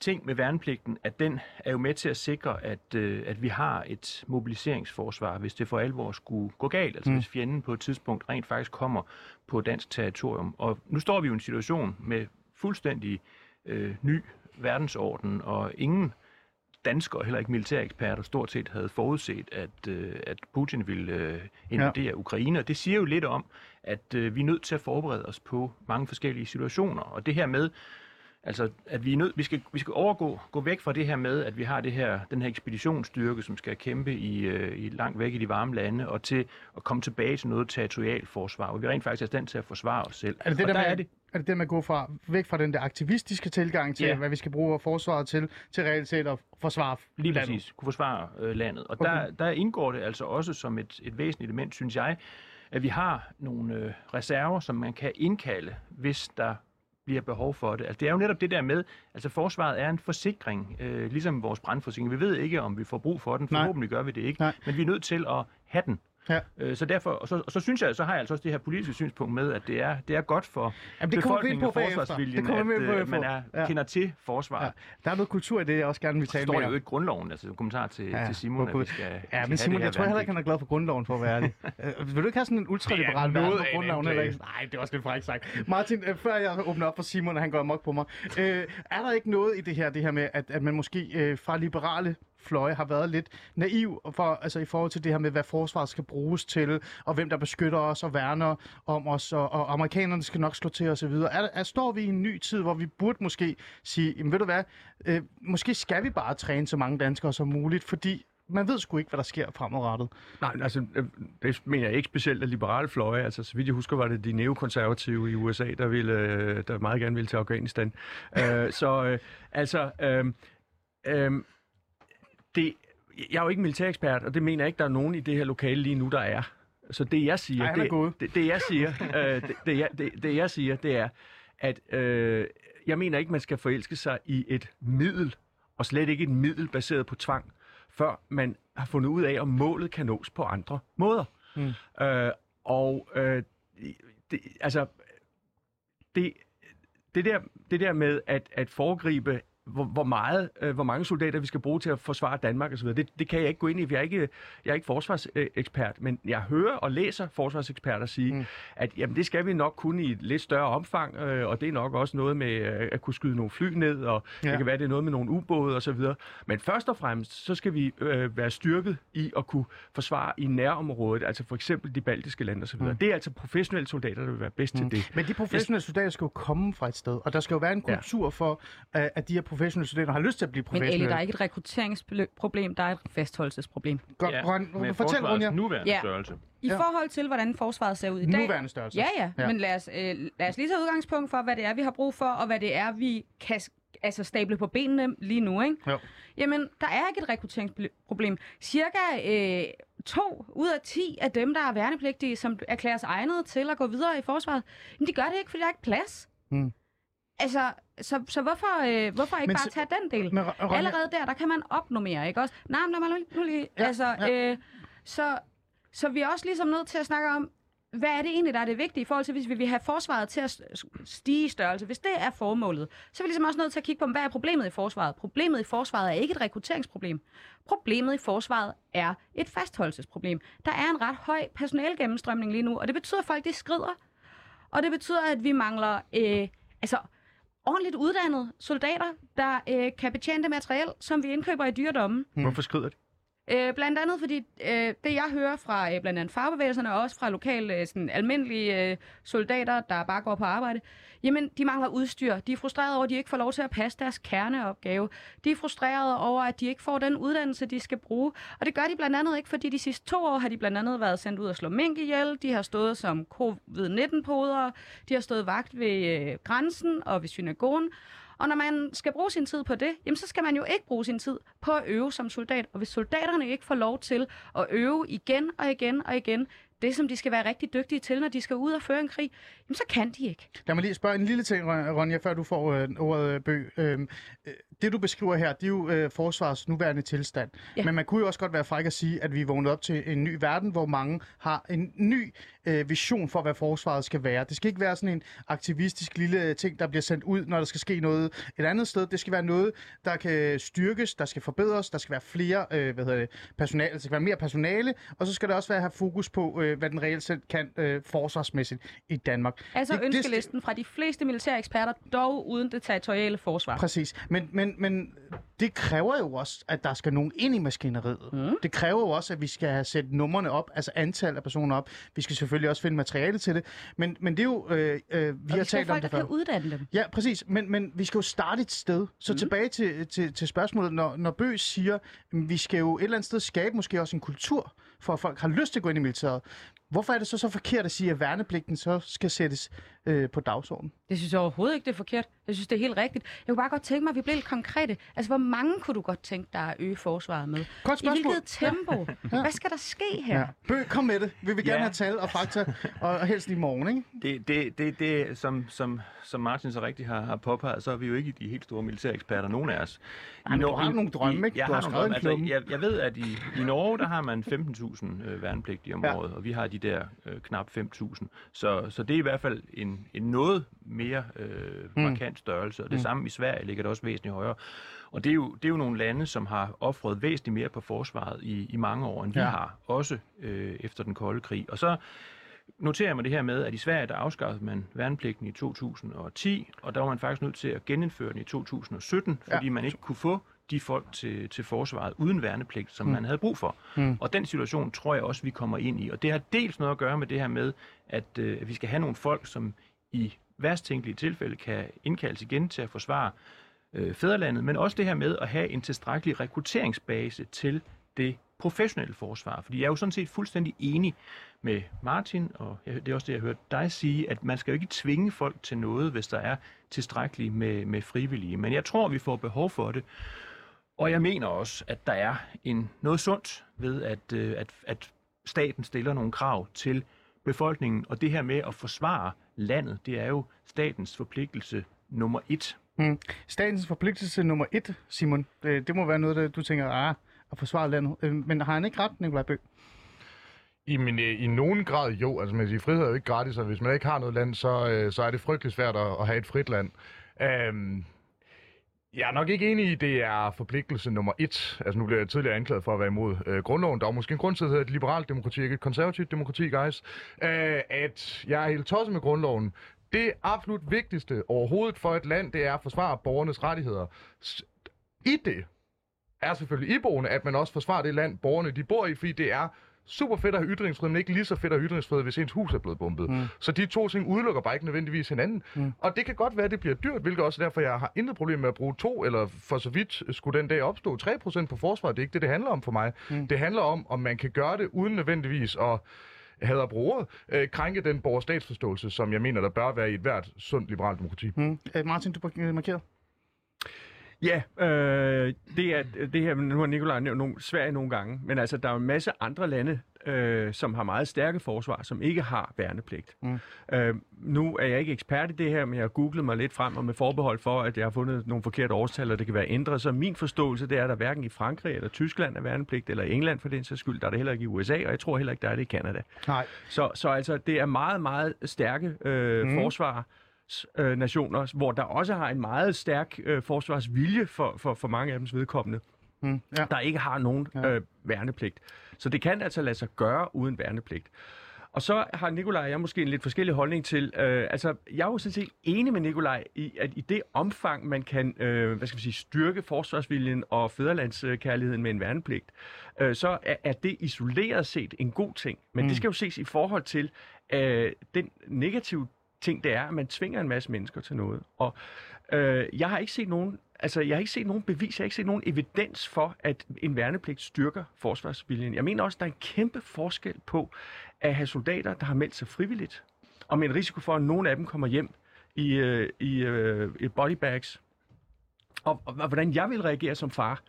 ting med værnepligten, at den er jo med til at sikre, at, øh, at vi har et mobiliseringsforsvar, hvis det for alvor skulle gå galt. Altså Mm. hvis fjenden på et tidspunkt rent faktisk kommer på dansk territorium. Og nu står vi jo i en situation med fuldstændig øh, ny verdensorden, og ingen danskere, heller ikke militæreksperter, stort set havde forudset, at, øh, at Putin ville øh, invadere ja. Ukraine. Og det siger jo lidt om, at øh, vi er nødt til at forberede os på mange forskellige situationer. Og det her med, altså, at vi, er nødt, vi, skal, vi skal overgå, gå væk fra det her med, at vi har det her, den her ekspeditionsstyrke, som skal kæmpe i, øh, i langt væk i de varme lande, og til at komme tilbage til noget territorialforsvar, hvor vi rent faktisk er i stand til at forsvare os selv.
Er det det,
og
der,
der
med,
er det,
er det det med at gå fra, væk fra den der aktivistiske tilgang til,
Ja.
hvad vi skal bruge forsvaret til, til reelt set at forsvare
Lige
landet?
præcis. Kunne forsvare øh, landet. Og
Okay.
der, der indgår det altså også som et, et væsentligt element, synes jeg, at vi har nogle øh, reserver, som man kan indkalde, hvis der bliver behov for det. Altså, det er jo netop det der med, altså forsvaret er en forsikring, øh, ligesom vores brandforsikring. Vi ved ikke, om vi får brug for den.
Nej.
Forhåbentlig gør vi det ikke.
Nej.
Men vi er nødt til at have den.
Ja.
Øh, så derfor, og så, og så synes jeg, så har jeg altså også det her politiske synspunkt med, at det er, det er godt for
Jamen, det
befolkningen
på
og forsvarsviljen,
Det
at øh, man er,
Ja.
kender til forsvaret.
Ja. Der er noget kultur i det, jeg også gerne vil tale
står
mere
det
om.
jo ikke i grundloven, altså en kommentar til,
Ja,
til Simon, at vi skal,
Ja, men Simon, jeg tror heller ikke, han er glad for grundloven, for at være ærlig. Øh, vil du ikke have sådan en ultraliberal
er noget
på grundloven? Eller ikke? Nej, det er også lidt frækt sagt. Martin, øh, før jeg åbner op for Simon, og han går amok på mig. Øh, er der ikke noget i det her, det her med, at, at man måske øh, fra liberale fløje har været lidt naiv for, altså i forhold til det her med, hvad forsvaret skal bruges til, og hvem der beskytter os og værner om os, og, og amerikanerne skal nok slå til osv. Er, er, står vi i en ny tid, hvor vi burde måske sige, jamen ved du hvad, øh, måske skal vi bare træne så mange danskere som muligt, fordi man ved sgu ikke, hvad der sker fremadrettet.
Nej, altså, øh, det mener jeg ikke specielt af liberale fløje. Altså, så vidt jeg husker, var det de neokonservative i USA, der, ville, øh, der meget gerne ville til Afghanistan. uh, så uh, altså, uh, øh, det, jeg er jo ikke militærekspert, og det mener jeg ikke, der er nogen i det her lokale lige nu, der er. Så det jeg siger,
Ej,
det, det, det, jeg siger, øh, det, det, jeg, det, det jeg siger, det er, at øh, jeg mener ikke, man skal forelske sig i et middel, og slet ikke et middel baseret på tvang, før man har fundet ud af, om målet kan nås på andre måder.
Mm.
Øh, og øh, det, altså, det, det, der, det der med at, at foregribe hvor, hvor, meget, øh, hvor mange soldater vi skal bruge til at forsvare Danmark osv., det, det kan jeg ikke gå ind i, for jeg er ikke, jeg er ikke forsvarsekspert, men jeg hører og læser forsvarseksperter sige, mm. at jamen, det skal vi nok kunne i et lidt større omfang, øh, og det er nok også noget med øh, at kunne skyde nogle fly ned, og ja. det kan være, det er noget med nogle ubåde osv., men først og fremmest, så skal vi øh, være styrket i at kunne forsvare i nærområdet, altså for eksempel de baltiske lande osv. Mm. Det er altså professionelle soldater, der vil være bedst mm. til det.
Men de professionelle soldater skal jo komme fra et sted, og der skal jo være en kultur ja. for, at de her professionelle studerende har lyst til at blive
Men
professionelle.
Ali, der er ikke et rekrutteringsproblem, der er et fastholdelsesproblem.
Godt,
Ja,
Ron,
med
fortæl, Ronja.
nuværende
Ja.
størrelse.
I
Ja.
forhold til, hvordan forsvaret ser ud i dag...
Nuværende størrelse.
Ja, ja,
Ja.
Men lad os, øh, lad os lige tage udgangspunkt for, hvad det er, vi har brug for, og hvad det er, vi kan altså stable på benene lige nu, ikke?
Jo.
Jamen, der er ikke et rekrutteringsproblem. Cirka øh, to ud af ti af dem, der er værnepligtige, som erklærer sig egnet til at gå videre i forsvaret, jamen, de gør det ikke, fordi der er ikke plads.
Mm.
Altså, så, så hvorfor, øh, hvorfor ikke
Men
bare tage den del?
Men, Ronja-
Allerede der, der kan man opnormere, ikke også? Nej, men lad mig nu- lige...
Ja,
altså,
ja.
Øh, så, så vi er også ligesom nødt til at snakke om, hvad er det egentlig, der er det vigtige i forhold til, hvis vi vil have forsvaret til at stige i størrelse? Hvis det er formålet, så er vi ligesom også nødt til at kigge på, hvad er problemet i forsvaret? Problemet i forsvaret er ikke et rekrutteringsproblem. Problemet i forsvaret er et fastholdelsesproblem. Der er en ret høj personalgennemstrømning lige nu, og det betyder, at folk de skrider. Og det betyder, at vi mangler øh, altså, ordentligt uddannede soldater, der øh, kan betjene det materiel, som vi indkøber i dyredommen.
Mm. Hvorfor skrider de?
Øh, blandt andet fordi øh, det, jeg hører fra øh, blandt andet fagbevægelserne, og også fra lokale øh, sådan, almindelige øh, soldater, der bare går på arbejde, jamen, de mangler udstyr. De er frustrerede over, at de ikke får lov til at passe deres kerneopgave. De er frustrerede over, at de ikke får den uddannelse, de skal bruge. Og det gør de blandt andet ikke, fordi de sidste to år har de blandt andet været sendt ud og slå mink ihjel. De har stået som covid-19-podere. De har stået vagt ved øh, grænsen og ved synagogen. Og når man skal bruge sin tid på det, jamen så skal man jo ikke bruge sin tid på at øve som soldat. Og hvis soldaterne ikke får lov til at øve igen og igen og igen, det som de skal være rigtig dygtige til, når de skal ud og føre en krig, jamen så kan de ikke.
Lad mig lige spørge en lille ting, Ronja, før du får øh, ordet, øh, Bø. Øhm, øh, det, du beskriver her, det er jo øh, forsvars nuværende tilstand. Ja. Men man kunne jo også godt være fræk at sige, at vi er vågnet op til en ny verden, hvor mange har en ny øh, vision for, hvad forsvaret skal være. Det skal ikke være sådan en aktivistisk lille ting, der bliver sendt ud, når der skal ske noget et andet sted. Det skal være noget, der kan styrkes, der skal forbedres, der skal være flere øh, hvad hedder det, personale, der skal være mere personale, og så skal der også være have fokus på, øh, hvad den reelt set kan øh, forsvarsmæssigt i Danmark.
Altså
Det- det-
ønskelisten fra de fleste militære eksperter, dog uden det territoriale forsvar.
Præcis. Men, men, men det kræver jo også, at der skal nogen ind i maskineriet. Mm. Det kræver jo også, at vi skal have sæt numrene op, altså antal af personer op. Vi skal selvfølgelig også finde materiale til det. Men, men det er jo, øh, øh, vi
og
har
vi
talt om
folk,
det før.
kan uddanne dem.
Ja, præcis. Men, men vi skal jo starte et sted. Så mm. tilbage til, til, til spørgsmålet. Når, når Bø siger, at vi skal jo et eller andet sted skabe måske også en kultur, for at folk har lyst til at gå ind i militæret. Hvorfor er det så så forkert at sige, at værnepligten så skal sættes øh, på dagsordenen?
Det synes jeg overhovedet ikke, det er forkert. Jeg synes, det er helt rigtigt. Jeg kunne bare godt tænke mig, at vi blev lidt konkrete. Altså, hvor mange kunne du godt tænke dig at øge forsvaret med?
Godt
I
spørgsmål.
hvilket tempo? Ja. Hvad skal der ske her?
Ja. Bø, kom med det. Vi vil gerne
Ja.
have tal og fakta, og helst i morgen, ikke?
Det, det, det, det som, som, som Martin så rigtigt har, har påpeget, så er vi jo ikke de helt store militære eksperter, nogen af os.
Ej, men du har nogle drømme, ikke?
Jeg
Du
har
har
nogle drømme. Altså, jeg, jeg ved, at i, i Norge, der har man 15.000 øh, værnepligtige om
Ja.
året, og vi har de der øh, knap 5.000. Så, så det er i hvert fald en, en noget mere øh,
Mm.
markant størrelse, og det samme i Sverige ligger det også væsentligt højere. Og det er, jo, det er jo nogle lande, som har offret væsentligt mere på forsvaret i, i mange år, end vi
Ja.
har, også øh, efter den kolde krig. Og så noterer jeg mig det her med, at i Sverige, der afskaffede man værnepligten i 2010, og der var man faktisk nødt til at genindføre den i 2017, fordi
Ja.
man ikke kunne få de folk til, til forsvaret uden værnepligt, som
Mm.
man havde brug for.
Mm.
Og den situation tror jeg også, vi kommer ind i. Og det har dels noget at gøre med det her med, at, øh, at vi skal have nogle folk, som i værst tænkelige tilfælde kan indkaldes igen til at forsvare øh, fædrelandet, men også det her med at have en tilstrækkelig rekrutteringsbase til det professionelle forsvar. Fordi jeg er jo sådan set fuldstændig enig med Martin, og det er også det, jeg hørte dig sige, at man skal jo ikke tvinge folk til noget, hvis der er tilstrækkeligt med, med frivillige. Men jeg tror, vi får behov for det. Og jeg mener også, at der er en noget sundt ved, at, øh, at, at staten stiller nogle krav til befolkningen. Og det her med at forsvare landet, det er jo statens forpligtelse nummer et.
Mm. Statens forpligtelse nummer et, Simon, det, det må være noget, der du tænker, ah, at forsvare landet. Øh, Men har han ikke ret, Nikolaj Bøh?
I, men, øh, I nogen grad jo, altså man siger, frihed er jo ikke gratis, og hvis man ikke har noget land, så, øh, så er det frygtelig svært at, at have et frit land. Øhm, jeg er nok ikke enig i, at det er forpligtelse nummer et. Altså nu bliver jeg tidligere anklaget for at være imod øh, grundloven. Der er måske en grund til, at det hedder et liberalt demokrati, ikke et konservativt demokrati, guys. Øh, at jeg er helt tosset med grundloven. Det absolut vigtigste overhovedet for et land, det er at forsvare borgernes rettigheder. I det er selvfølgelig iboende, at man også forsvarer det land, borgerne de bor i, fordi det er super fedt at have ytringsfrihed, men ikke lige så fedt at have ytringsfrihed, hvis ens hus er blevet bombet. Mm. Så de to ting udelukker bare ikke nødvendigvis hinanden. Mm. Og det kan godt være, at det bliver dyrt, hvilket også er derfor, jeg har intet problem med at bruge to, eller for så vidt skulle den dag opstå 3% på forsvaret. Det er ikke det, det handler om for mig. Mm. Det handler om, om man kan gøre det uden nødvendigvis at hader bruger, øh, krænke den borgerstatsforståelse, som jeg mener, der bør være i et hvert sundt liberalt demokrati.
Mm. Øh, Martin, du har markeret.
Ja, øh, det er det her, nu har Nikolaj nævnt nogle, Sverige nogle gange, men altså, der er en masse andre lande, øh, som har meget stærke forsvar, som ikke har værnepligt. Mm. Øh, nu er jeg ikke ekspert i det her, men jeg har googlet mig lidt frem, og med forbehold for, at jeg har fundet nogle forkerte årstal, og det kan være ændret, så min forståelse, det er, at der hverken i Frankrig eller Tyskland er værnepligt, eller i England for den sags skyld, der er det heller ikke i USA, og jeg tror heller ikke, der er det i Canada.
Nej.
Så, så altså, det er meget, meget stærke øh, mm. forsvar, øh, nationer, hvor der også har en meget stærk øh, forsvarsvilje for, for, for mange af dems vedkommende,
Mm. Ja.
der ikke har nogen
Ja.
øh, værnepligt. Så det kan altså lade sig gøre uden værnepligt. Og så har Nikolaj og jeg måske en lidt forskellig holdning til, øh, altså jeg er jo sådan set enig med Nikolaj i, at i det omfang, man kan, øh, hvad skal vi sige, styrke forsvarsviljen og fædrelandskærligheden med en værnepligt, øh, så er, er det isoleret set en god ting. Men mm. det skal jo ses i forhold til øh, den negative ting, det er, at man tvinger en masse mennesker til noget. Og øh, jeg har ikke set nogen Altså, jeg har ikke set nogen bevis, jeg har ikke set nogen evidens for, at en værnepligt styrker forsvarsviljen. Jeg mener også, at der er en kæmpe forskel på at have soldater, der har meldt sig frivilligt, og med en risiko for, at nogle af dem kommer hjem i, øh, i, øh, i bodybags. Og, og, og hvordan jeg vil reagere som far,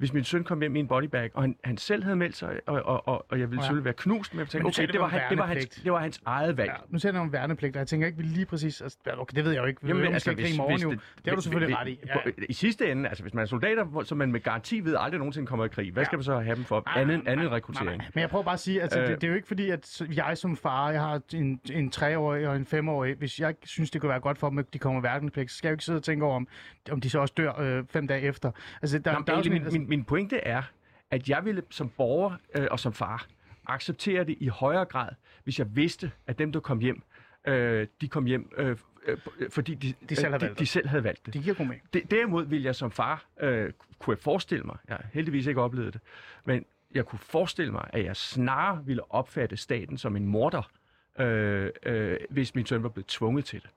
hvis min søn kom hjem i en bodybag, og han, han selv havde meldt sig, og, og, og, og jeg ville
Ja.
selvfølgelig være knust, men jeg tænkte,
Men
okay, det var, han, det, var hans, det var hans eget valg.
Ja, nu taler jeg om værnepligt, og jeg tænker ikke, vi lige præcis... Altså, okay, det ved jeg jo ikke. Vi
Jamen,
Jamen,
altså, hvis,
i morgen
hvis
jo.
det,
Det har du selvfølgelig ret i. Ja.
I sidste ende, altså hvis man er soldater, som man med garanti ved aldrig nogensinde kommer i krig, hvad
Ja.
skal man så have dem for?
Nej,
Anden, anden rekruttering.
Nej, men jeg prøver bare at sige, altså,
Øh.
det, det, er jo ikke fordi, at jeg som far, jeg har en, en treårig og en femårig, hvis jeg synes, det kunne være godt for dem, at de kommer værnepligt, så skal jeg jo ikke sidde og tænke over, om, om de så også dør øh, fem dage efter. Altså, der,
Nå,
der, er jo
min, min, min pointe er, at jeg ville som borger øh, og som far acceptere det i højere grad, hvis jeg vidste, at dem, der kom hjem, øh, de kom hjem, øh, øh, fordi de,
De selv havde
øh,
valgt
de, de selv havde valgt det.
det giver god mening.
det. Derimod ville jeg som far, øh, kunne jeg forestille mig, jeg har heldigvis ikke oplevet det, men jeg kunne forestille mig, at jeg snarere ville opfatte staten som en morder, øh, øh, hvis min søn var blevet tvunget til det.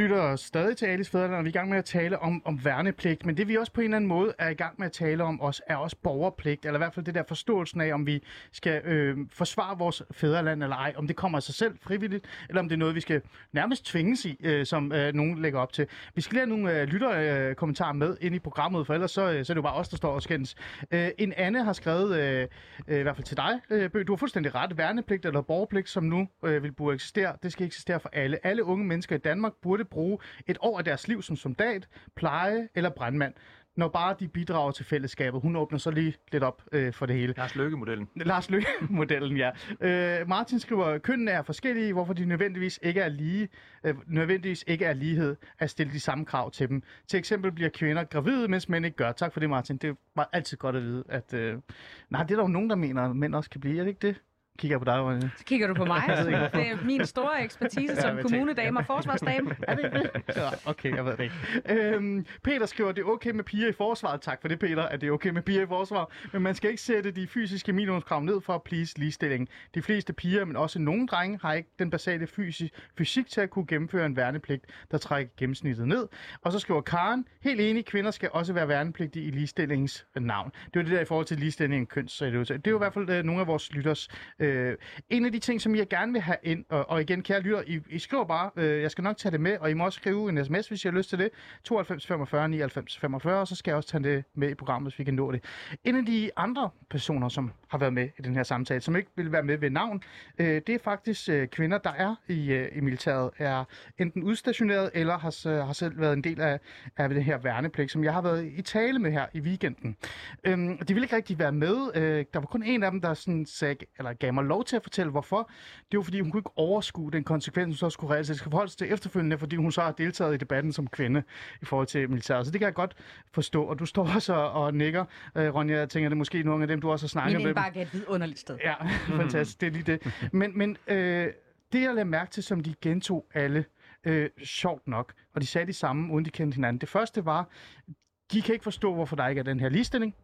Lytter stadig til Alice Fæderland, og vi er i gang med at tale om, om værnepligt, men det vi også på en eller anden måde er i gang med at tale om, også, er også borgerpligt, eller i hvert fald det der forståelsen af, om vi skal øh, forsvare vores fædreland eller ej, om det kommer af sig selv frivilligt, eller om det er noget, vi skal nærmest tvinges i, øh, som øh, nogen lægger op til. Vi skal lige have nogle øh, lytterkommentarer øh, med ind i programmet, for ellers så, øh, så er det jo bare os, der står og skændes. Øh, en Anne har skrevet, øh, øh, i hvert fald til dig, øh, Bøh, du har fuldstændig ret, værnepligt eller borgerpligt, som nu øh, vil burde eksistere, det skal eksistere for alle. Alle unge mennesker i Danmark burde bruge et år af deres liv som soldat, pleje eller brandmand, når bare de bidrager til fællesskabet. Hun åbner så lige lidt op øh, for det hele.
Lars Løkke-modellen.
Lars Løkke-modellen, ja. Øh, Martin skriver, kønnene er forskellige, hvorfor de nødvendigvis ikke er lige, øh, nødvendigvis ikke er lighed at stille de samme krav til dem. Til eksempel bliver kvinder gravide, mens mænd ikke gør. Tak for det, Martin. Det var altid godt at vide, at... Øh, nej, det er der jo nogen, der mener, at mænd også kan blive. Er det ikke det? Kigger jeg på dig, Ronja.
Så kigger du på mig. det er min store ekspertise som
men
kommunedame og forsvarsdame.
Er det? Ja, okay, jeg ved det ikke. Øhm, Peter skriver, det er okay med piger i forsvaret. Tak for det, Peter, at det er okay med piger i forsvaret. Men man skal ikke sætte de fysiske minimumskrav ned for at please ligestilling. De fleste piger, men også nogle drenge, har ikke den basale fysi- fysik til at kunne gennemføre en værnepligt, der trækker gennemsnittet ned. Og så skriver Karen, helt enig, kvinder skal også være værnepligtige i ligestillingens navn. Det var det der i forhold til ligestilling køns. Det er jo i hvert fald øh, nogle af vores lytters. Øh, Øh, en af de ting, som jeg gerne vil have ind, og, og igen, kære lytter, I, I skriver bare, øh, jeg skal nok tage det med, og I må også skrive en sms, hvis I har lyst til det. 92 45 99 45, og så skal jeg også tage det med i programmet, hvis vi kan nå det. En af de andre personer, som har været med i den her samtale, som ikke vil være med ved navn, øh, det er faktisk øh, kvinder, der er i, øh, i militæret, er enten udstationeret eller har, øh, har selv været en del af, af det her værnepligt, som jeg har været i tale med her i weekenden. Øhm, de ville ikke rigtig være med. Øh, der var kun en af dem, der sådan sagde, eller gav mig lov til at fortælle, hvorfor. Det var, fordi hun kunne ikke overskue den konsekvens, hun så skulle reelt forholde sig til efterfølgende, fordi hun så har deltaget i debatten som kvinde i forhold til militæret. Så det kan jeg godt forstå. Og du står også og, og nikker, øh, Ronja. Jeg tænker, det er måske nogle af dem, du også har snakket
Min
med.
indbakke er et vidunderligt sted.
Ja, fantastisk. Det er lige det. Men, men øh, det, jeg lagde mærke til, som de gentog alle, øh, sjovt nok, og de sagde det samme, uden de kendte hinanden. Det første var, de kan ikke forstå, hvorfor der ikke er den her ligestilling.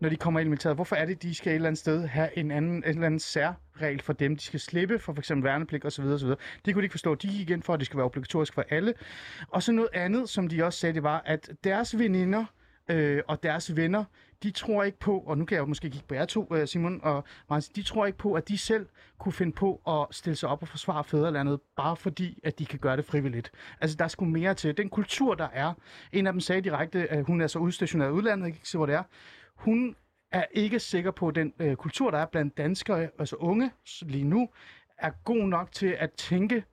Når de kommer ind i militæret, hvorfor er det, de skal et eller andet sted have en anden, en eller anden særregel for dem? De skal slippe for f.eks. værnepligt osv. osv. Det kunne de ikke forstå. De gik igen for, at det skal være obligatorisk for alle. Og så noget andet, som de også sagde, det var, at deres veninder øh, og deres venner, de tror ikke på, og nu kan jeg måske kigge på jer to, øh, Simon og Martin, de tror ikke på, at de selv kunne finde på at stille sig op og forsvare fædrelandet, bare fordi, at de kan gøre det frivilligt. Altså, der skulle mere til. Den kultur, der er, en af dem sagde direkte, at hun er så udstationeret i udlandet, jeg kan ikke se, hvor det er, hun er ikke sikker på, at den øh, kultur, der er blandt danskere, altså unge lige nu, er god nok til at tænke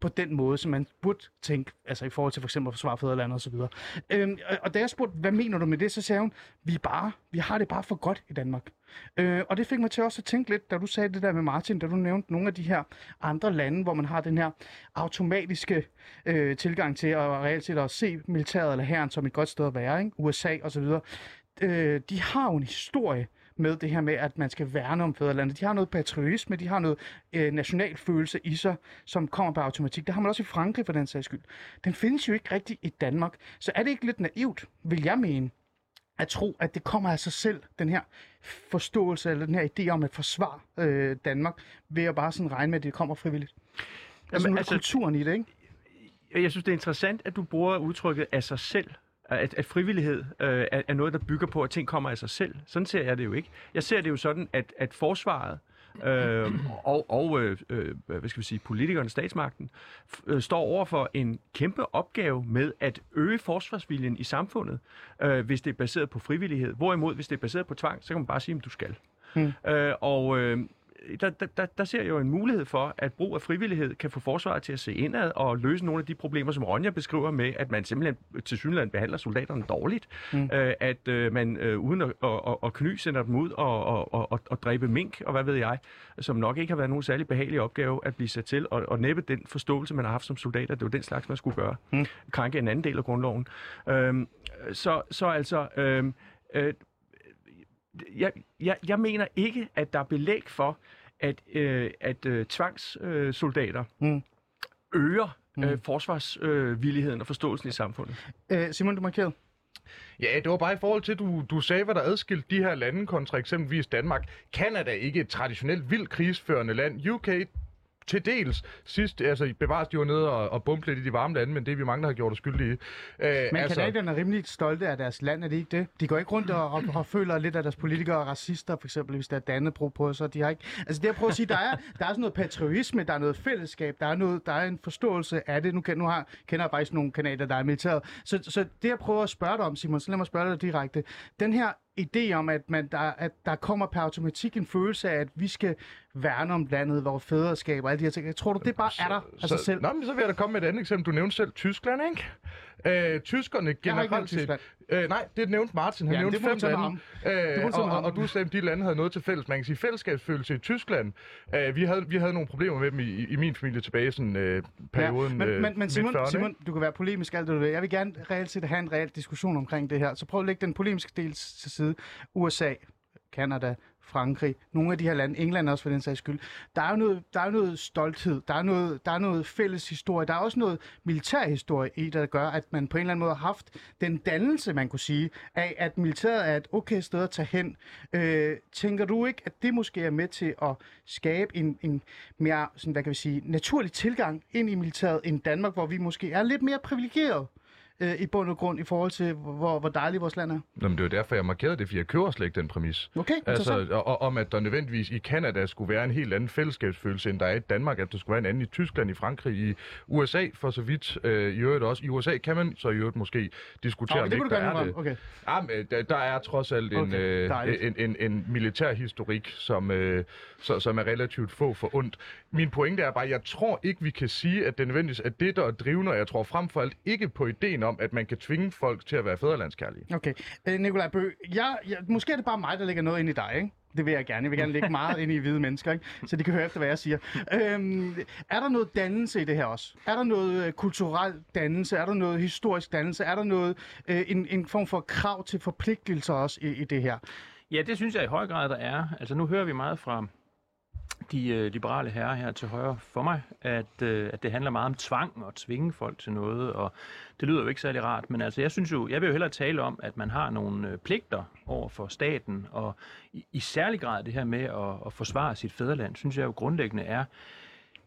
på den måde, som man burde tænke, altså i forhold til for eksempel forsvar for fædrelandet og så videre. Øhm, og- og da jeg spurgte, hvad mener du med det, så sagde hun, vi, bare, vi har det bare for godt i Danmark. Øh, og det fik mig til også at tænke lidt, da du sagde det der med Martin, da du nævnte nogle af de her andre lande, hvor man har den her automatiske øh, tilgang til at reelt set at se militæret eller herren som et godt sted at være, ikke? USA og så videre. Øh, de har jo en historie med det her med, at man skal værne om fædrelandet. De har noget patriotisme, de har noget øh, nationalfølelse i sig, som kommer på automatik. Det har man også i Frankrig for den sags skyld. Den findes jo ikke rigtigt i Danmark. Så er det ikke lidt naivt, vil jeg mene, at tro, at det kommer af sig selv, den her forståelse eller den her idé om at forsvare øh, Danmark, ved at bare sådan regne med, at det kommer frivilligt. Altså,
Jamen,
altså kulturen i det, ikke?
Jeg synes, det er interessant, at du bruger udtrykket af sig selv. At, at frivillighed øh, er, er noget, der bygger på, at ting kommer af sig selv. Sådan ser jeg det jo ikke. Jeg ser det jo sådan, at, at forsvaret øh, og, og øh, øh, hvad skal vi sige, politikerne, statsmagten, øh, står over for en kæmpe opgave med at øge forsvarsviljen i samfundet, øh, hvis det er baseret på frivillighed. Hvorimod, hvis det er baseret på tvang, så kan man bare sige, at du skal.
Hmm.
Øh, og øh, der, der, der, der ser jeg jo en mulighed for, at brug af frivillighed kan få forsvaret til at se indad og løse nogle af de problemer, som Ronja beskriver med, at man simpelthen til synligheden behandler soldaterne dårligt. Mm. Øh, at øh, man øh, uden at, at, at, at kny sender dem ud og, og, og, og, og dræbe mink, og hvad ved jeg, som nok ikke har været nogen særlig behagelig opgave at blive sat til, og, og næppe den forståelse, man har haft som soldater, det var den slags, man skulle gøre. Mm. Krænke en anden del af grundloven. Øhm, så, så altså... Øhm, øh, jeg, jeg, jeg mener ikke, at der er belæg for, at, øh, at øh, tvangssoldater øh, soldater
Mm.
øger øh, forsvarsvilligheden og forståelsen i samfundet.
Øh, Simon, du markerede.
Ja, det var bare i forhold til, du, du sagde, hvad der adskilte de her lande kontra eksempelvis Danmark. Kanada ikke et traditionelt vildt krigsførende land. UK til dels sidst, altså bevares de var nede og, og bumpe lidt i de varme lande, men det er vi mange, der har gjort os skyldige. i. Øh,
Men altså... kanadierne er rimelig stolte af deres land, er det ikke det? De går ikke rundt og, og, og føler lidt, at deres politikere er racister, for eksempel, hvis der er Dannebro på, så de har ikke... Altså det jeg prøver at sige, der er, der er sådan noget patriotisme, der er noget fællesskab, der er, noget, der er en forståelse af det. Nu, kan, nu har, kender jeg faktisk nogle kanadier, der er militæret. Så, så det jeg prøver at spørge dig om, Simon, så lad mig spørge dig direkte. Den her idé om, at, man, der, at der kommer per automatik en følelse af, at vi skal værne om landet, vores fædreskab og alle de her ting. Tror du, det bare er der af sig selv?
Nå, men så vil jeg da komme med et andet eksempel. Du nævnte selv Tyskland, ikke? Øh, tyskerne generelt set... Øh, nej, det nævnte Martin. Han
Ja,
nævnte fem lande. Øh, og, og, og du sagde, at de lande havde noget til fælles. Man kan sige fællesskabsfølelse i Tyskland. Øh, vi, havde, vi havde nogle problemer med dem i, i, min familie tilbage i sådan, øh, perioden
Ja,
øh,
men, men, men Simon,
midt-fyrrerne,
Simon,
ikke?
du kan være polemisk alt det, du vil. Jeg vil gerne reelt set have en reel diskussion omkring det her. Så prøv at lægge den polemiske del til side. USA, Kanada, Frankrig, nogle af de her lande, England også for den sags skyld, der er jo noget, der er jo noget stolthed, der er noget, der er noget fælles historie, der er også noget militærhistorie i, der gør, at man på en eller anden måde har haft den dannelse, man kunne sige, af at militæret er et okay sted at tage hen. Øh, tænker du ikke, at det måske er med til at skabe en, en mere, sådan, hvad kan vi sige, naturlig tilgang ind i militæret end Danmark, hvor vi måske er lidt mere privilegeret? Øh, i bund og grund i forhold til, hvor, hvor dejligt vores land er.
Nå, men det er jo derfor, jeg markerede det, for jeg kører slet ikke den præmis.
Okay,
Altså, og, om at der nødvendigvis i Kanada skulle være en helt anden fællesskabsfølelse, end der er i Danmark, at der skulle være en anden i Tyskland, i Frankrig, i USA, for så vidt øh, i øvrigt også. I USA kan man så i øvrigt måske diskutere,
Okay,
om
det
ikke der er det.
Okay.
Ja, men der, der er trods alt en,
Okay,
øh, en, en, en militær historik, som, øh, så, som er relativt få for ondt. Min pointe er bare, at jeg tror ikke, vi kan sige, at det nødvendigvis er det, der er drivende, og jeg tror frem for alt ikke på ideen om, at man kan tvinge folk til at være fædrelandskærlige.
Okay. Øh, Nikolaj Bø, jeg, jeg, måske er det bare mig, der lægger noget ind i dig, ikke? Det vil jeg gerne. Jeg vil gerne lægge meget ind i hvide mennesker, ikke? så de kan høre efter, hvad jeg siger. Øhm, er der noget dannelse i det her også? Er der noget øh, kulturel dannelse? Er der noget historisk dannelse? Er der noget, øh, en, en form for krav til forpligtelser også i, i det her?
Ja, det synes jeg i høj grad, der er. Altså nu hører vi meget fra de øh, liberale herrer her til højre for mig, at, øh, at det handler meget om tvang og tvinge folk til noget, og det lyder jo ikke særlig rart, men altså jeg synes jo, jeg vil jo hellere tale om, at man har nogle øh, pligter over for staten, og i, i særlig grad det her med at, at forsvare sit fædreland, synes jeg jo grundlæggende er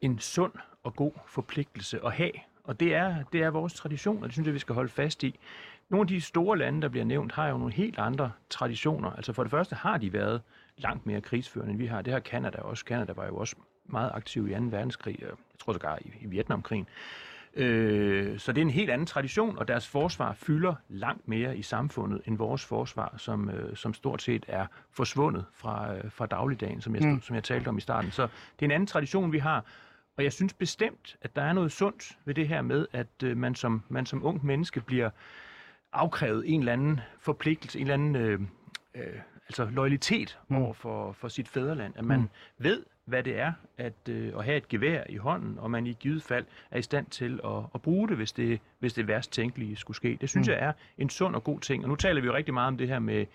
en sund og god forpligtelse at have. Og det er, det er vores tradition, og det synes jeg, vi skal holde fast i. Nogle af de store lande, der bliver nævnt, har jo nogle helt andre traditioner. Altså for det første har de været langt mere krigsførende, end vi har. Det har Kanada også. Kanada var jo også meget aktiv i 2. verdenskrig, og jeg tror sågar i, i Vietnamkrigen. Øh, så det er en helt anden tradition, og deres forsvar fylder langt mere i samfundet end vores forsvar, som, øh, som stort set er forsvundet fra, øh, fra dagligdagen, som jeg, mm. som jeg talte om i starten. Så det er en anden tradition, vi har, og jeg synes bestemt, at der er noget sundt ved det her med, at øh, man, som, man som ung menneske bliver afkrævet en eller anden forpligtelse, en eller anden øh, øh, altså loyalitet
Mm.
over for, for sit fædreland. At man
Mm.
ved, hvad det er at, øh, at have et gevær i hånden, og man i givet fald er i stand til at, at bruge det, hvis det, hvis det værst tænkelige skulle ske. Det synes
Mm.
jeg er en sund og god ting. Og nu taler vi jo rigtig meget om det her med,